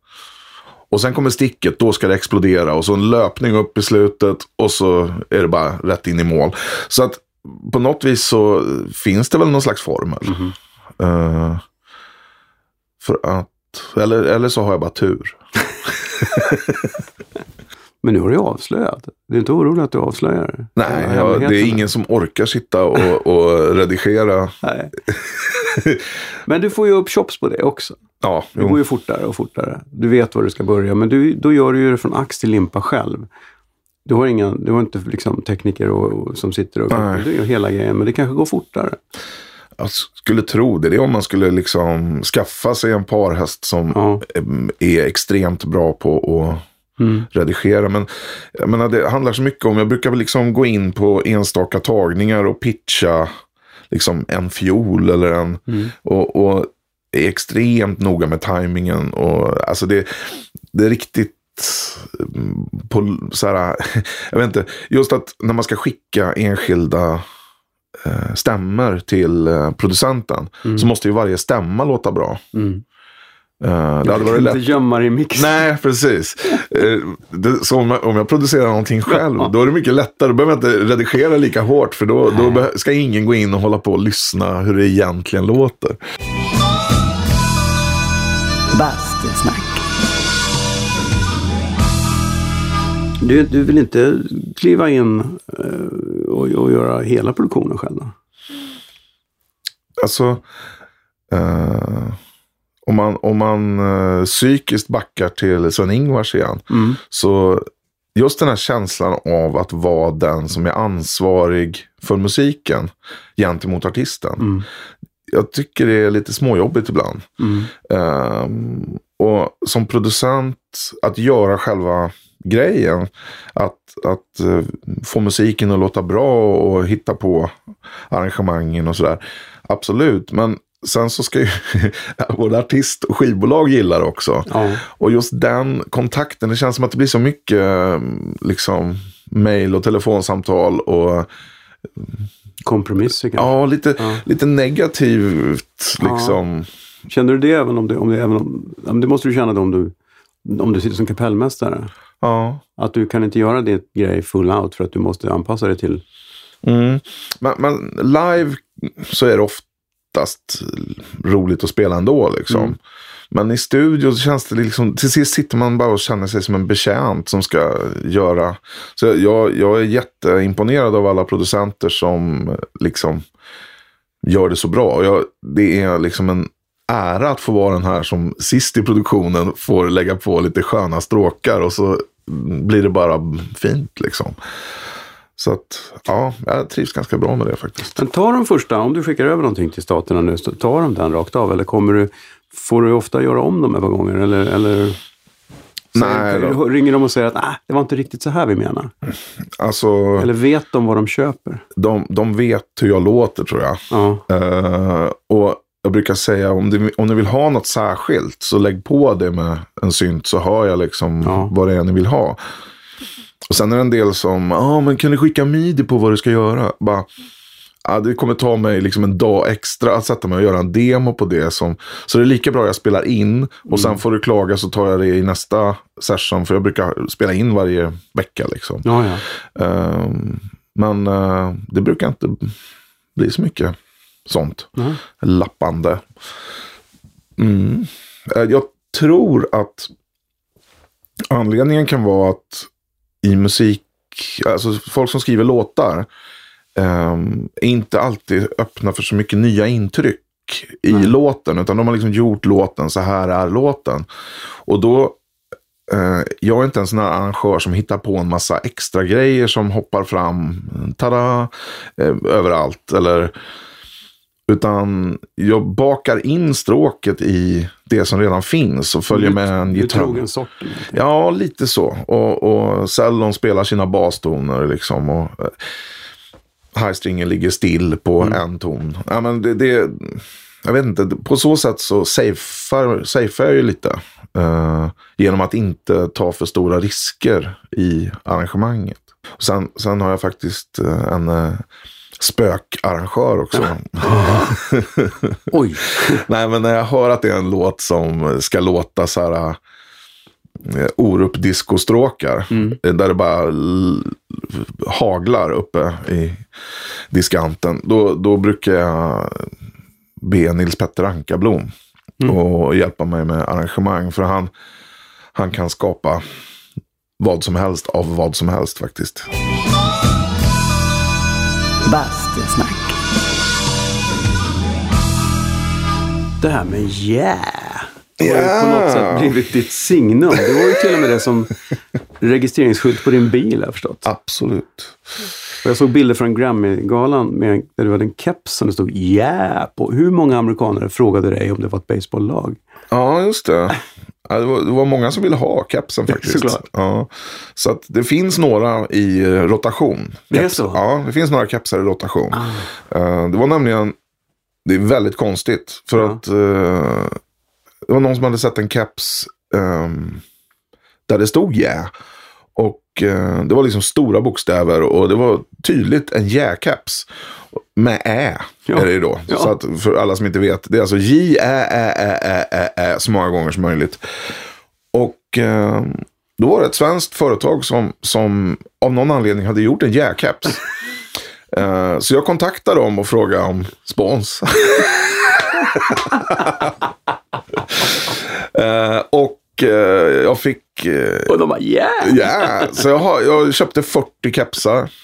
Och sen kommer sticket, då ska det explodera. Och så en löpning upp i slutet och så är det bara rätt in i mål. Så att på något vis så finns det väl någon slags formel. Eh, för att, eller, eller så har jag bara tur. Men nu har du avslöjat. Du är inte orolig att du avslöjar? Nej, jag, det är ingen som orkar sitta och, och redigera. Nej. Men du får ju upp chops på det också. Ja, Det går ju fortare och fortare. Du vet var du ska börja, men du, då gör du ju det från ax till limpa själv. Du har, inga, du har inte liksom tekniker och, och, som sitter och Nej. du gör hela grejen, men det kanske går fortare. jag skulle tro det. Det är om man skulle liksom skaffa sig en parhäst som Ja. är extremt bra på att Mm. redigera. Men jag menar, det handlar så mycket om, jag brukar väl liksom gå in på enstaka tagningar och pitcha liksom en fiol eller en, Mm. och, och är extremt noga med tajmingen. Och, alltså det, det är riktigt på så här, jag vet inte, just att när man ska skicka enskilda eh, stämmer till eh, producenten så måste ju varje stämma låta bra. Mm. Eh, det hade varit Inte lätt. gömma dig i mix. Nej, precis. Eh, det, så om, jag, om jag producerar någonting själv, då är det mycket lättare. Då behöver jag inte redigera lika hårt, för då, då ska ingen gå in och hålla på och lyssna hur det egentligen låter. Bastusnack. Du, du vill inte kliva in eh, och, och göra hela produktionen själv? Då? Alltså, eh, om man, om man eh, psykiskt backar till Sven-Ingvars igen, Mm. så just den här känslan av att vara den som är ansvarig för musiken gentemot artisten. Mm. Jag tycker det är lite småjobbigt ibland. Mm. Ehm, och som producent, att göra själva grejen. Att, att eh, få musiken att låta bra och hitta på arrangemangen och sådär. Absolut, men sen så ska ju både artist och skivbolag gilla det också. Ja. Och just den kontakten, det känns som att det blir så mycket eh, liksom mail och telefonsamtal och Kompromisser kanske? ja, lite, Ja. lite negativt liksom. Känner du det även om du, om det, även om, ja, det måste du känna det om du, om du sitter som kapellmästare? Ja. Att du kan inte göra din grej full out för att du måste anpassa dig till... Mm. Men, men live så är det oftast roligt att spela ändå. Liksom. Mm. Men i studio så känns det liksom, till sist sitter man bara och känner sig som en betjänt som ska göra. Så jag, jag är jätteimponerad av alla producenter som liksom gör det så bra. Jag, det är liksom en ära att få vara den här som sist i produktionen får lägga på lite sköna stråkar och så blir det bara fint liksom. Så att, ja, jag trivs ganska bra med det faktiskt. Men tar de första, om du skickar över någonting till staterna nu, tar de den rakt av? Eller kommer du, får du ofta göra om dem ett par gånger? Eller, eller Nej, då. ringer de och säger att ah, det var inte riktigt så här vi menar? Alltså, Eller vet de vad de köper? de, de vet hur jag låter tror jag. Ja, Eh, och jag brukar säga om, du, om ni vill ha något särskilt så lägg på det med en synt så hör jag liksom Ja. vad det är ni vill ha. Och sen är det en del som, ja ah, men kan du skicka midi på vad du ska göra? Bara, ah, det kommer ta mig liksom en dag extra att sätta mig och göra en demo på det. Som, så det är lika bra jag spelar in och sen får du klaga så tar jag det i nästa session. För jag brukar spela in varje vecka liksom. ja. ja. Ehm, men eh, det brukar inte bli så mycket sånt. Nej. Lappande. Mm. Eh, Jag tror att anledningen kan vara att i musik, alltså folk som skriver låtar, ehm, är inte alltid öppna för så mycket nya intryck i låten. Utan de har liksom gjort låten, så här är låten. Och då Eh, jag är inte en sån här arrangör som hittar på en massa extra grejer som hoppar fram, tada, eh, överallt. Eller, utan jag bakar in stråket i det som redan finns och följer med en Du är gitarr. trogen sorten. Ja, lite så. Och, och cellon spelar sina bastoner liksom. Och eh, highstringen ligger still på en ton. Ja, men det, det, jag vet inte, på så sätt så safear, safear jag ju lite. eh, genom att inte ta för stora risker i arrangemanget. Och sen, sen har jag faktiskt eh, en uh, spökarrangör också. Oj! Nej, men när jag hör att det är en låt som ska låta så här eh, Orup-discostråkar. eh, Där det bara haglar uppe i diskanten. Då, då brukar jag be Nils Petter Ankarblom och hjälpa mig med arrangemang. För han, han kan skapa vad som helst av vad som helst faktiskt. Bastusnack. Det här med yeah. Det har ju på Yeah. något sätt blivit ditt signum. Det var ju till och med det som registreringsskylt på din bil har jag förstått. Absolut. Och jag såg bilder från Grammy-galan med, där du hade en keps som det stod yeah på. Hur många amerikaner frågade dig om det var ett baseballlag? Ja, just det. Ja, det, var, det var många som ville ha kepsen faktiskt. Ja. Så att det finns några i eh, rotation. Det är så? Ah. Ja, det finns några kepsar i rotation. Eh, det var nämligen, det är väldigt konstigt. För Ja. att eh, det var någon som hade sett en keps ehm, där det stod yeah. Och eh, det var liksom stora bokstäver och det var tydligt en yeah-keps. Med ä Ja. är det ju då. Ja. Så att för alla som inte vet. Det är alltså J, Ä, Ä, Ä, Ä, Ä, Ä så många gånger som möjligt. Och eh, då var det ett svenskt företag som, som av någon anledning hade gjort en yeah-keps. Eh, så jag kontaktade dem och frågade om spons. Och jag fick eh, Och de bara yeah! Ja, så jag, har, jag köpte 40 kepsar.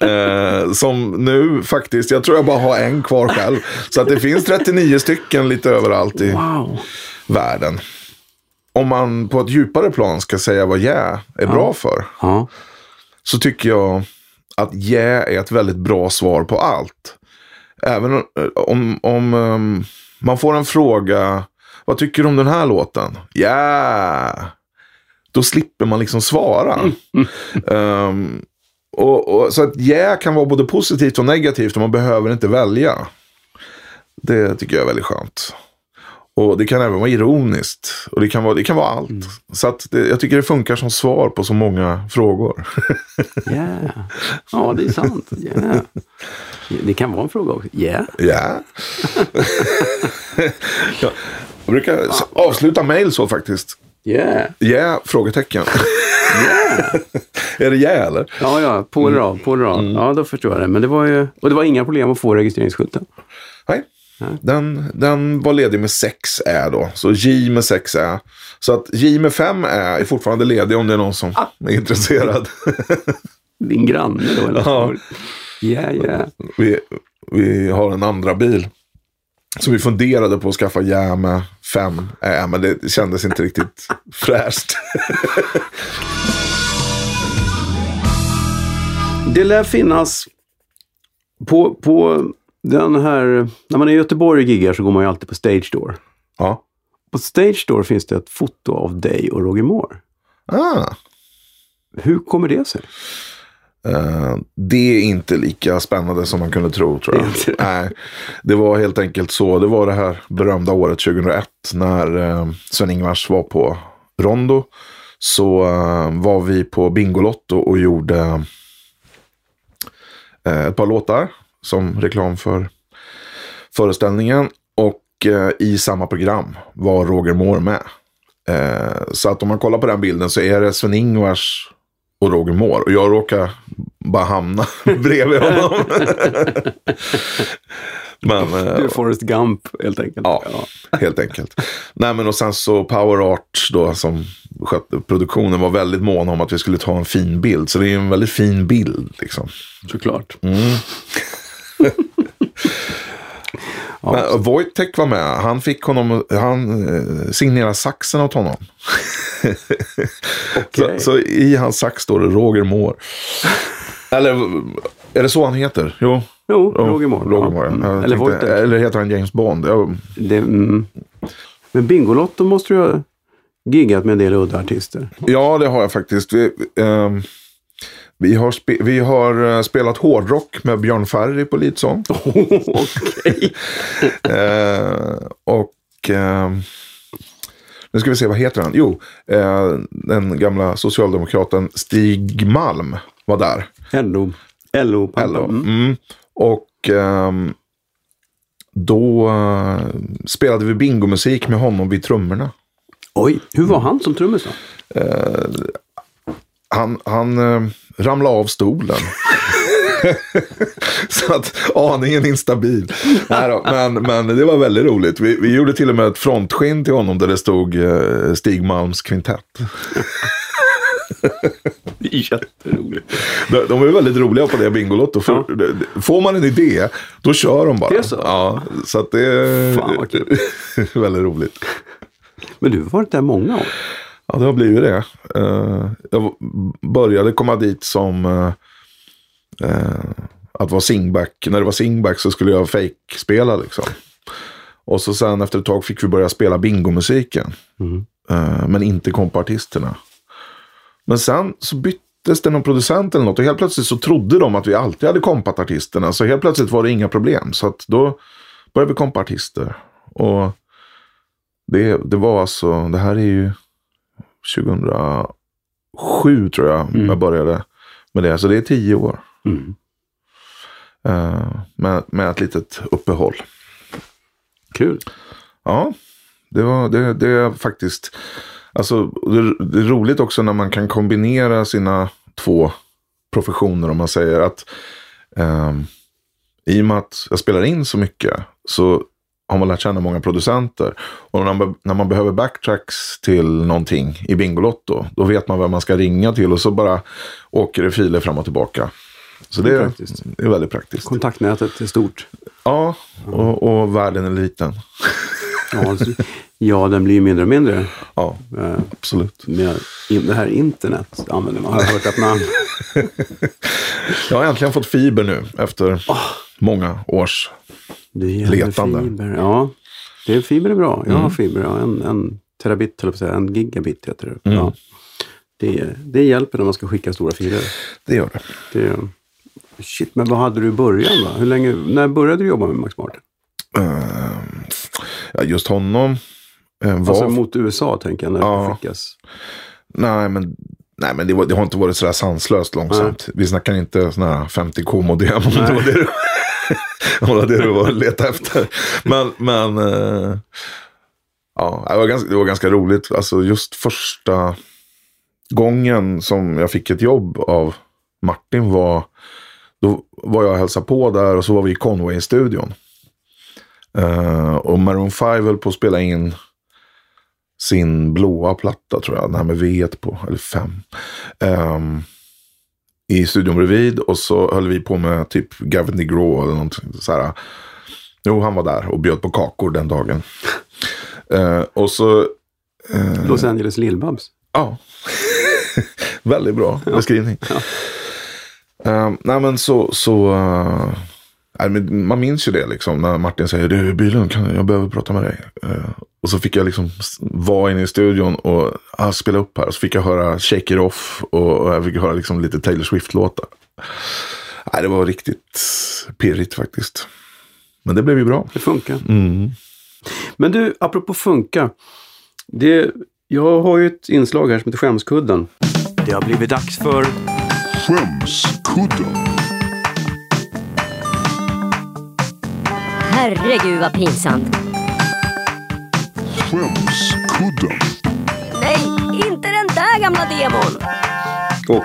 Eh, som nu faktiskt, jag tror jag bara har en kvar själv. Så att det finns 39 stycken lite överallt i Wow! världen. Om man på ett djupare plan ska säga vad yeah är bra för. Ja. Så tycker jag att yeah är ett väldigt bra svar på allt. Även om, om, om um, man får en fråga, vad tycker du om den här låten? Yeah! Då slipper man liksom svara. Um, och, och, så att yeah kan vara både positivt och negativt och man behöver inte välja. Det tycker jag är väldigt skönt. Och det kan även vara ironiskt. Och det kan vara, det kan vara allt. Mm. Så att det, jag tycker det funkar som svar på så många frågor. Yeah. Ja, det är sant. Yeah. Det kan vara en fråga också. Yeah. Ja. Jag brukar avsluta mejl så faktiskt. Yeah. Ja, frågetecken. är det ja eller? Ja, ja, på eller av, på eller av. Ja, då förstår jag det. Men det var ju, och det var inga problem att få registreringsskylten. Nej. Den, den var ledig med 6 ä då. Så J med 6 ä. Så att J med 5 ä är fortfarande ledig om det är någon som är intresserad. Din granne då? Eller? Ja. Yeah, yeah. vi, vi har en andra bil. Så vi funderade på att skaffa ja med 5 ä. Men det kändes inte riktigt fräscht. Det lär finnas på, på den här, när man är i Göteborg och giggar så går man ju alltid på Stage Door. ja. På Stage Door finns det ett foto av dig och Roger Moore. Ah. Hur kommer det sig? Eh, det är inte lika spännande som man kunde tro tror jag. Nej, det var helt enkelt så. Det var det här berömda året 2001 när uh, Sven-Ingvars var på Rondo. Så eh, var vi på Bingolotto och gjorde ett par låtar som reklam för föreställningen. Och i samma program var Roger Moore med. Så att om man kollar på den bilden så är det Sven-Ingvars och Roger Moore. Och jag råkar bara hamna bredvid honom. Men, eh, Du är Forrest Gump helt enkelt. Ja, helt enkelt. Nej, men och sen så Power Art då som skötte produktionen var väldigt mån om att vi skulle ta en fin bild. Så det är en väldigt fin bild liksom. såklart. Men Wojtek var med. Han fick honom, han eh, signerade saxen åt honom. Okej. så, så i hans sax står det Roger Moore. Eller är det så han heter? Jo. Jo, Roger Moore. Roger ja. Moore. Mm. Jag Eller tänkte- eller heter han James Bond? Jag, Det, mm. Men Bingolotto måste du ha giggat med en del udda artister. Ja, det har jag faktiskt. Vi, ehm, vi, har, spe, vi har eh, spelat hårdrock med Björn Ferry på Lidsång. Okej. Eh, och ehm, nu ska vi se, vad heter han? Jo, eh, den gamla socialdemokraten Stig Malm var där. LO. LO. Hello. Mm. Mm. Och ehm, då eh, spelade vi bingomusik med honom vid trummorna. Oj, hur var han som trummis då? Han, han ramlade av stolen. Så att aningen instabil. Nej då, men, men det var väldigt roligt. Vi, vi gjorde till och med ett frontskinn till honom där det stod eh, Stig Malms kvintett. Det är jätteroligt. De, de är väldigt roliga på det Bingolotto. För, det- Får man en idé, då kör de bara. Det är så? Ja, så att det är Fan, väldigt roligt. Men du har varit där många år. Ja, det har blivit det. Eh, jag började komma dit som eh, eh, att vara singback. När det var singback så skulle jag fake-spela liksom. Och så sen efter ett tag fick vi börja spela bingomusiken. Eh, men inte kompartisterna. Men sen så byttes det någon producent eller något. Och helt plötsligt så trodde de att vi alltid hade kompat artisterna. Så helt plötsligt var det inga problem. Så att då började vi kompa artister. Och det, det var alltså, det här är ju 2007 tror jag jag började med det. Så det är tio år. Mm. Eh, med, med ett litet uppehåll. Kul. Ja, det, var, det, det är faktiskt... Alltså, det, det är roligt också när man kan kombinera sina två professioner. Om man säger att ehm, i och med att jag spelar in så mycket så har man lärt känna många producenter. Och när man, när man behöver backtracks till någonting i Bingolotto, då vet man vem man ska ringa till och så bara åker det filer fram och tillbaka. Så det, Det är praktiskt. det är väldigt praktiskt. Kontaktnätet är stort. Ja, och, och världen är liten. Ja, så- ja den blir ju mindre och mindre. Ja, Eh, absolut. Med det här internet använder man. Har jag hört att man... Jag har äntligen fått fiber nu efter många års. Det Letande. Fiber. Ja, det är, fiber är bra. Jag har fiber. Ja. En, en terabit, eller säga, en gigabit heter det. Ja. Det, det hjälper när man ska skicka stora filer. Det gör det. Det, shit, men vad hade du i början då? Hur länge, när började du jobba med Max Martin? Ja, just honom eh, var... Alltså mot USA tänker jag när Ja. det skickas. Nej, men, nej, men det, var, det har inte varit sådär sanslöst långsamt. Vi snackar inte sådana här 50k-modem om det var det du, om det var det du var letade efter. Men, men eh, ja, det var, ganska, det var ganska roligt. Alltså just första gången som jag fick ett jobb av Martin var, då var jag och hälsade på där och så var vi i Conway-studion. Uh, och Maroon 5 höll på att spela in sin blåa platta tror jag, den här med V1 på, eller 5. Um, i studion bredvid och så höll vi på med typ Gavin DeGraw eller någonting så här. Jo, han var där och bjöd på kakor den dagen. Eh, och så, eh, Los Angeles Lill-Babs. ja, väldigt bra beskrivning. Eh, nej men så, så man minns ju det liksom när Martin säger du Bylund, kan, jag behöver prata med dig. Eh, och så fick jag liksom vara inne i studion och ah, spela upp här. Och så fick jag höra Shake It Off och, och jag fick höra liksom lite Taylor Swift-låtar. Nej, det var riktigt pirrigt faktiskt. Men det blev ju bra. Det funkar. Mm. Men du, apropå funka. Det, jag har ju ett inslag här som heter Skämskudden. Det har blivit dags för... Skämskudden. Herregud vad pinsamt. Skämskudden. Nej, inte den där gamla demon. Och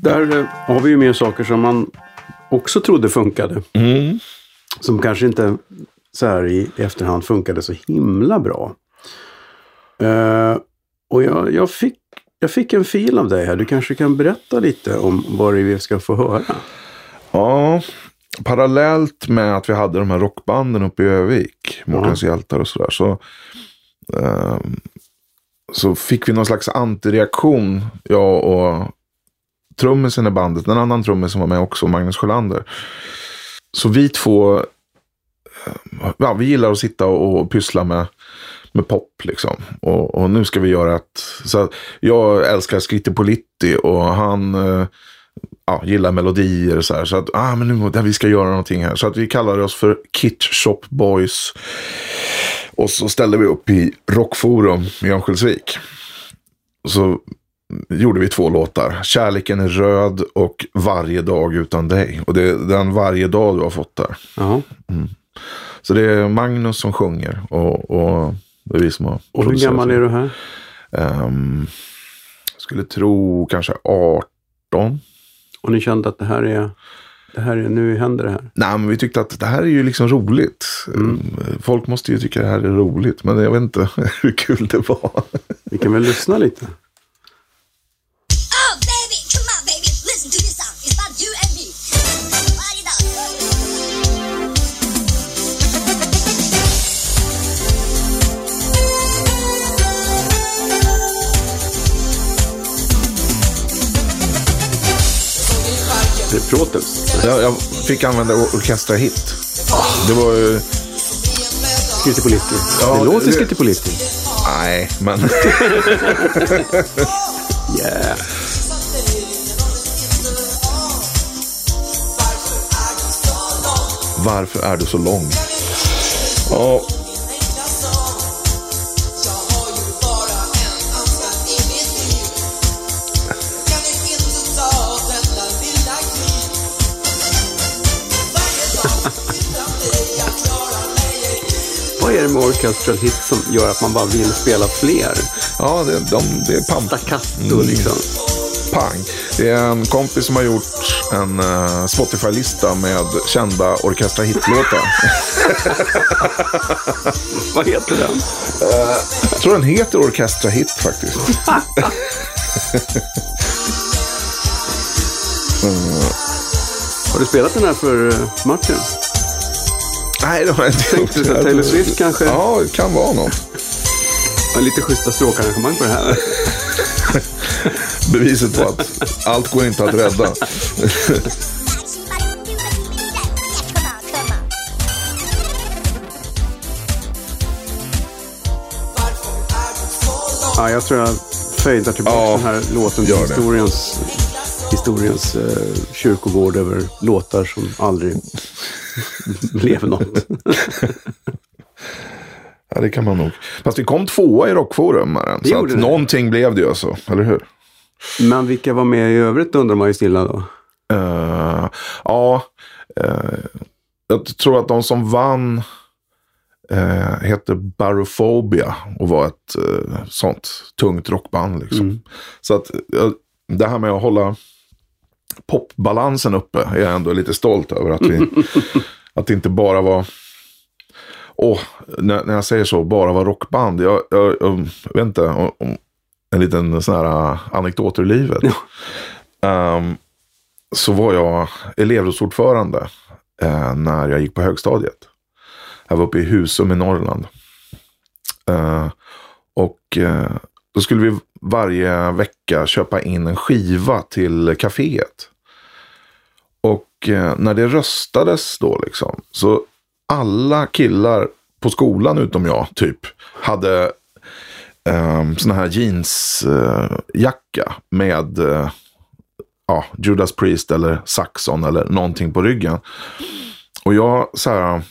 där eh, har vi ju med saker som man också trodde funkade. Mm. Som kanske inte så här i efterhand funkade så himla bra. Eh, och jag, jag, fick, jag fick en fil av dig här. Du kanske kan berätta lite om vad det är vi ska få höra. Ja, parallellt med att vi hade de här rockbanden uppe i Övik, Mårtens hjältar och sådär, så, ehm, så fick vi någon slags antireaktion, jag och trummisen i bandet, en annan trummis som var med också, Magnus Sjölander. Så vi två, eh, ja, vi gillar att sitta och, och pyssla med, med pop liksom. Och, och nu ska vi göra ett, så att jag älskar Scritti Politti och han eh, ja, gillar melodier och så här. Så att, ah, men nu, där vi ska göra någonting här. Så att vi kallade oss för Kit Shop Boys. Och så ställde vi upp i Rockforum i Örnsköldsvik. Så gjorde vi två låtar. Kärleken är röd och Varje dag utan dig. Och det är den Varje dag du har fått där. Jaha. Så det är Magnus som sjunger och, och det är vi som har Och hur gammal är du här? Ehm, skulle tro kanske 18. Och ni kände att det här är, det här är nu händer det här. Nej, men vi tyckte att det här är ju liksom roligt. Folk måste ju tycka det här är roligt. Men jag vet inte hur kul det var. Vi kan väl lyssna lite. Protels. Jag, jag fick använda or- Orkestra Hit. Det var ju... Skrittipolitti. Ja, det låter det- Skrittipolitti. Nej, men... Yeah. Varför är du så lång? Ja, är det med orchestral hit som gör att man bara vill spela fler? ja det, de, det är pamp. Staccato liksom. Pang. Det är en kompis som har gjort en eh, Spotify-lista med kända Orkestra Hit-låtar. Vad heter den? Jag tror den heter Orkestra Hit faktiskt. Har du spelat den här för eh, Martin? Nej, det har jag inte gjort. Taylor Swift kanske? Ja, det kan vara något. Lite schyssta stråkarrangemang på det här. Beviset på att allt går inte att rädda. Ja, jag tror jag fejdar tillbaka Ja, den här låten till historiens, historiens eh, kyrkogård över låtar som aldrig blev något. Ja, det kan man nog. Fast vi kom tvåa i Rockforum. Maren, Så att någonting blev det ju alltså, eller hur? Men vilka var med i övrigt undrar man ju stilla då. Eh, ja, eh, jag tror att de som vann uh, hette Barophobia och var ett eh, sånt tungt rockband. Liksom. Så att eh, det här med att hålla popbalansen uppe är jag ändå lite stolt över. Att, vi, att det inte bara var, åh, när, när jag säger så, bara var rockband. Jag, jag, jag vet inte, om, om en liten sån här eh, anekdot ur livet. Ehm, så var jag elevrådsordförande eh, när jag gick på högstadiet. Jag var uppe i Husum i Norrland. Eh, och eh, då skulle vi varje vecka köpa in en skiva till kaféet. Och eh, när det röstades då liksom, så alla killar på skolan utom jag typ hade ehm, eh, sån här jeansjacka eh, med eh, ja, Judas Priest eller Saxon eller någonting på ryggen. Och jag så här,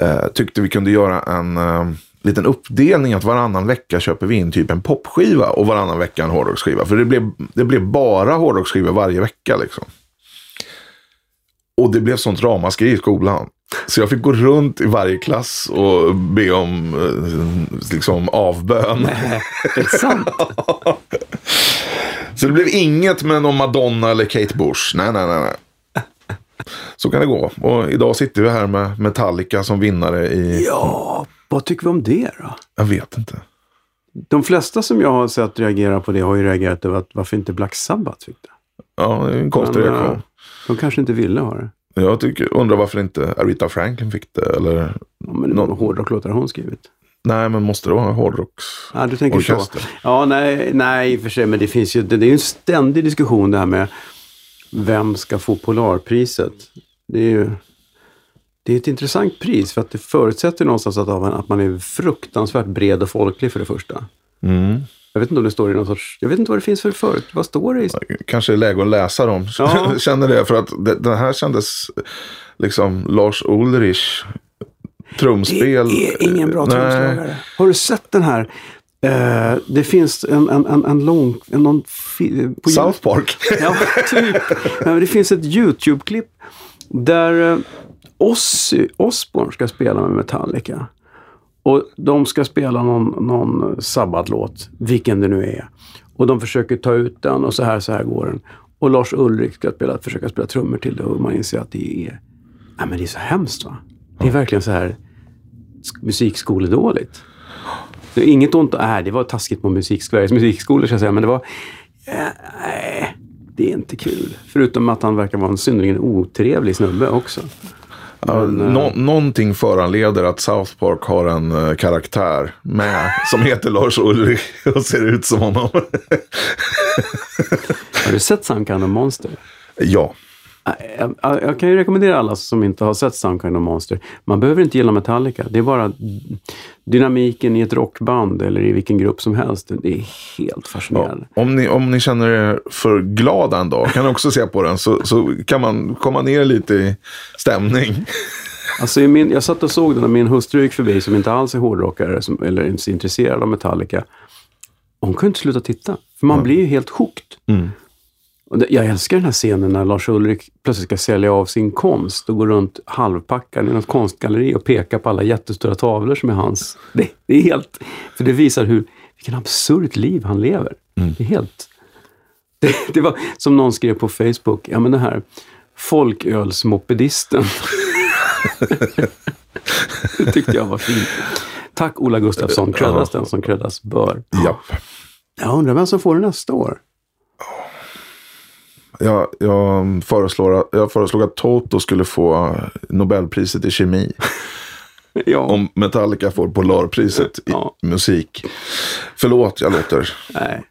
eh, tyckte vi kunde göra en eh, liten uppdelning att varannan vecka köper vi in typ en popskiva och varannan vecka en hårdrocksskiva. För det blev, det blev bara hårdrocksskivor varje vecka liksom. Och det blev sånt ramaskri i skolan. Så jag fick gå runt i varje klass och be om eh, liksom avbön. Det är sant. Så det blev inget med någon Madonna eller Kate Bush. Nej, nej, nej. nej. Så kan det gå. Och idag sitter vi här med Metallica som vinnare i... Ja, vad tycker vi om det då? Jag vet inte. De flesta som jag har sett reagera på det har ju reagerat över att varför inte Black Sabbath fick det. Ja, det är en konstig Men, reaktion. eh, De kanske inte ville ha det. Jag tycker, undrar varför inte Aretha Franklin fick det. Eller... Ja, men någon hårdrocklåtar hon skrivit. Nej, men måste det vara hårdrocks? Ja, du tänker Orkester. så. Ja, nej, nej, i och för sig, men det finns ju, det, det är ju en ständig diskussion det här med vem ska få Polarpriset. Det är ju det är ett intressant pris för att det förutsätter någonstans att, att man är fruktansvärt bred och folklig för det första. Mm. Jag vet inte om det står i någon sorts, jag vet inte vad det finns för förut, vad står det i? Kanske är läge att läsa dem. Ja. Känner det. För att det, den här kändes liksom Lars Ulrich trumspel. Det är ingen bra trumslagare. Har du sett den här? Eh, det finns en, en, en, en lång... En, någon på South Park. Ja, typ. Det finns ett YouTube-klipp där eh, Ozzy Osbourne ska spela med Metallica. Och de ska spela någon, någon sabbatlåt, vilken det nu är. Och de försöker ta ut den och så här, så här går den. Och Lars Ulrik ska spela, försöka spela trummor till det och man inser att det är... Nej, men det är så hemskt va? Det är verkligen så här musikskoledåligt. Det är inget ont, nej det var taskigt på musik, Sveriges musikskolor ska jag säga, men det var... Nej, det är inte kul. Förutom att han verkar vara en synnerligen otrevlig snubbe också. Ja, nå- någonting föranleder att South Park har en eh, karaktär med som heter Lars Ulrich och ser ut som honom. Har du sett Some Kind of Monster? ja. Jag, jag, jag kan ju rekommendera alla som inte har sett Some Kind of Monster. Man behöver inte gilla Metallica. Det är bara dynamiken i ett rockband eller i vilken grupp som helst. Det är helt ja. fascinerande. Om, ni, om ni känner er för glada en dag kan ni också se på den så, så kan man komma ner lite i stämning. Alltså, min, jag satt och såg den när min hustru gick förbi som inte alls är hårdrockare som, eller inte så intresserad av Metallica. Hon kunde inte sluta titta. För man blir ju helt hooked. Mm. Jag älskar den här scenen när Lars Ulrik plötsligt ska sälja av sin konst och gå runt halvpackad i något konstgalleri och peka på alla jättestora tavlor som är hans. Det, det är helt... För det visar hur, vilken absurt liv han lever. Det är helt... Det, det var som någon skrev på Facebook, ja men den här folkölsmopedisten. det tyckte jag var fint. Tack Ola Gustafsson, creddas den som creddas bör. Japp. Jag undrar vem som får det nästa år. Jag, jag, föreslår, att- jag föreslog att Toto skulle få Nobelpriset i kemi. Ja. Om Metallica får Polarpriset i Ja. musik. Förlåt, jag låter. Nej,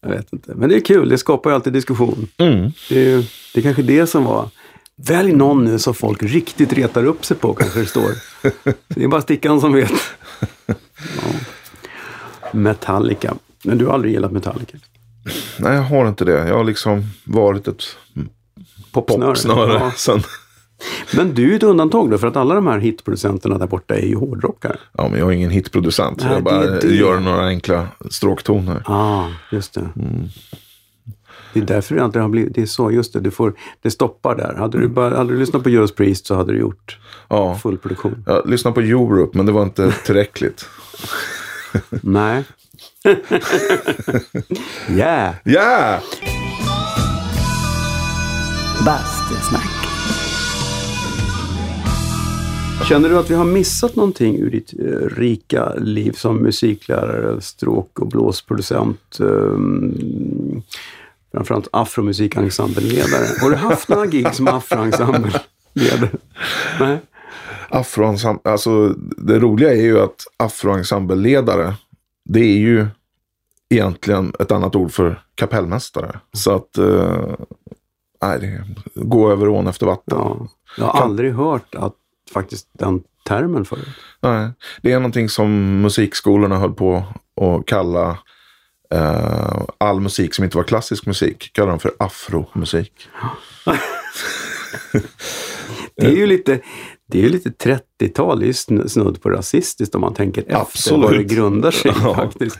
jag vet inte. Men det är kul, det skapar ju alltid diskussion. Mm. Det är, ju- det är kanske det som var... Välj någon nu som folk riktigt retar upp sig på, kanske det står. Det är bara stickan som vet. Ja. Metallica. Men du har aldrig gillat Metallica? Nej, jag har inte det. Jag har liksom varit ett Popsnöre. popsnöre Ja. sen. Men du är ett undantag då, för att alla de här hitproducenterna där borta är ju hårdrockare. Ja, men jag är ingen hitproducent. Nej, jag bara det gör några enkla stråktoner. ah, just det. Det är därför det alltid har blivit, det är så, just det, du får, det stoppar där. Hade du, bara, hade du lyssnat på Judas Priest så hade du gjort Ja. full produktion. Jag lyssnade på Europe, men det var inte tillräckligt. Nej. yeah! Yeah! Bastusnack. Känner du att vi har missat någonting ur ditt eh, rika liv som musiklärare, stråk och blåsproducent? Um, framförallt afromusikensemble-ledare. Har du haft några gig som afroensemble-ledare? Nej? Afroensemble, alltså det roliga är ju att afroensembleledare, det är ju egentligen ett annat ord för kapellmästare. Så att, eh, nej, det, gå över ån efter vatten. Ja. Jag har Kan- aldrig hört att faktiskt den termen förut. Nej, det är någonting som musikskolorna höll på att kalla eh, all musik som inte var klassisk musik, kallar de för afromusik. Det är ju lite, det är ju lite 30-tal, det är ju sn- snudd på rasistiskt om man tänker efter Absolut. vad det grundar sig Ja. faktiskt.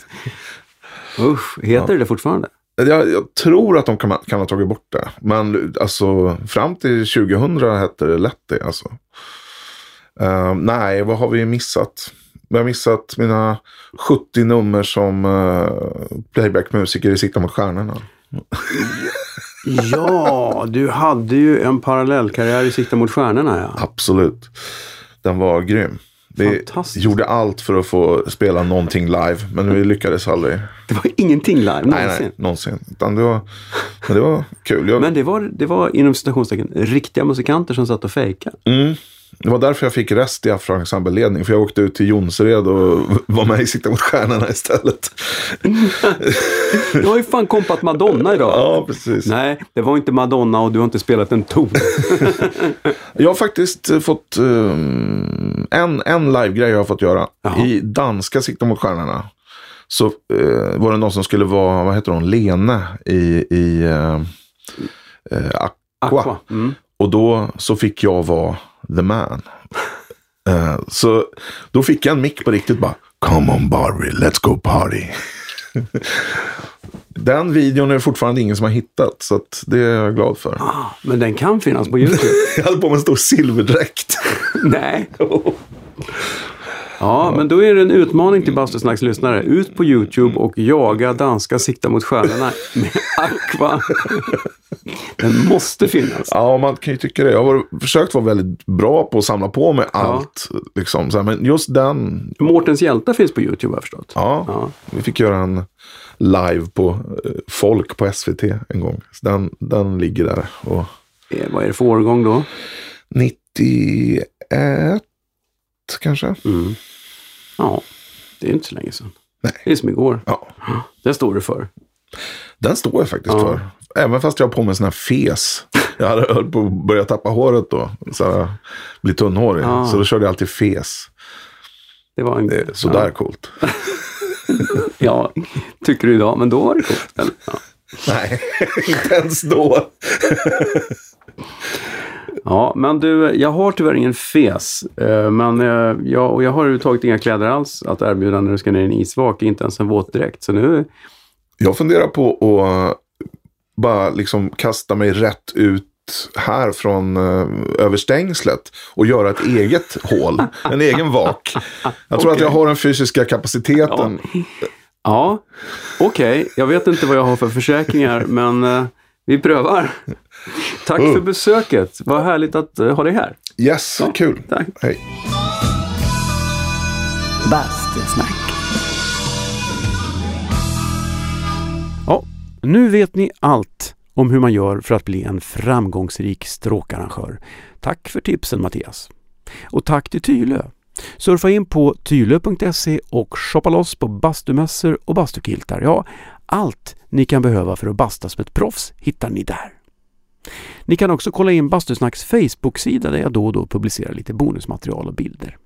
Usch, heter det det Jag, jag tror att de kan, kan ha tagit bort det. Men alltså fram till 2000 hette det lätt det alltså. Eh, nej, vad har vi missat? Vi har missat mina 70 nummer som uh, playbackmusiker i Sikta mot stjärnorna. Ja, du hade ju en parallellkarriär i Sikta mot stjärnorna ja. Absolut. Den var grym. Vi gjorde allt för att få spela någonting live, men vi lyckades aldrig. Det var ingenting live Nej, någonsin. nej, någonsin. Utan det var, men det var kul. Jag, Men det var, det var inom citationstecken riktiga musikanter som satt och fejkade. mm, det var därför jag fick rest i afroensembleledning. För jag åkte ut till Jonsered och var med i Sikta mot stjärnorna istället. Du har ju fan kompat Madonna idag. Ja, precis. Nej, det var inte Madonna och du har inte spelat en ton. Jag har faktiskt eh, fått um, en, en live-grej jag har fått göra. Jaha. I danska Sikta mot stjärnorna. Så eh, var det någon som skulle vara, vad heter hon, Lene i, i eh, eh, Aqua. Aqua. Mm. Och då så fick jag vara the man. Eh, så då fick jag en mick på riktigt bara. Come on Barbie, let's go party. Den videon är det fortfarande ingen som har hittat. Så det är jag glad för. Ah, men den kan finnas på YouTube. Jag hade på mig en stor silverdräkt. Nej. Ja, men då är det en utmaning till Bastusnacks lyssnare. Ut på YouTube och jaga danska Sikta mot stjärnorna med Aqua. Den måste finnas. Ja, man kan ju tycka det. Jag har försökt vara väldigt bra på att samla på mig allt. Liksom. Så här, men just den, Mårtens hjältar finns på YouTube har jag förstått. ja, Ja. Vi fick göra en live på eh, Folk på SVT en gång. Så den, den ligger där. Och Eh, Vad är det för årgång då? 91 kanske? Mm. Ja, det är inte så länge sedan. Nej. Det är som igår. Ja, Det står du för. den står jag faktiskt Ja. för. Även fast jag har på mig sån här fes. Jag hade höll på att börja tappa håret då. Så här, bli tunnhårig. Ja. Så då körde jag alltid fes. Det var en... Det är sådär coolt. Ja, tycker du idag. Men då var det coolt. Ja. Nej, inte ens då. Ja, men du, jag har tyvärr ingen fes. Eh, Men eh, jag, och jag har överhuvudtaget inga kläder alls att erbjuda när du ska ner i en isvak. Inte ens en våtdräkt. Så nu, Jag funderar på att bara liksom kasta mig rätt ut här från över stängslet och göra ett eget hål, en egen vak. Jag tror att Okej. jag har den fysiska kapaciteten. ja, okej. Jag vet inte vad jag har för försäkringar, men eh, vi prövar. Tack för besöket. Vad härligt att eh, ha dig här. Yes, Ja, kul. tack. Hej. Bastusnack. Ja, nu vet ni allt om hur man gör för att bli en framgångsrik stråkarrangör. Tack för tipsen Mattias. Och tack till Tylö. Surfa in på tylö.se och shoppa loss på bastumässor och bastukiltar. Ja, allt ni kan behöva för att basta som ett proffs hittar ni där. Ni kan också kolla in Bastusnacks Facebook-sida där jag då och då publicerar lite bonusmaterial och bilder.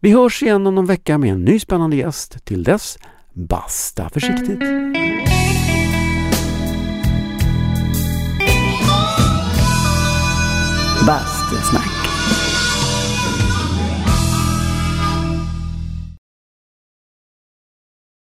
Vi hörs igen om någon vecka med en ny spännande gäst. Till dess, basta försiktigt. Bastusnack.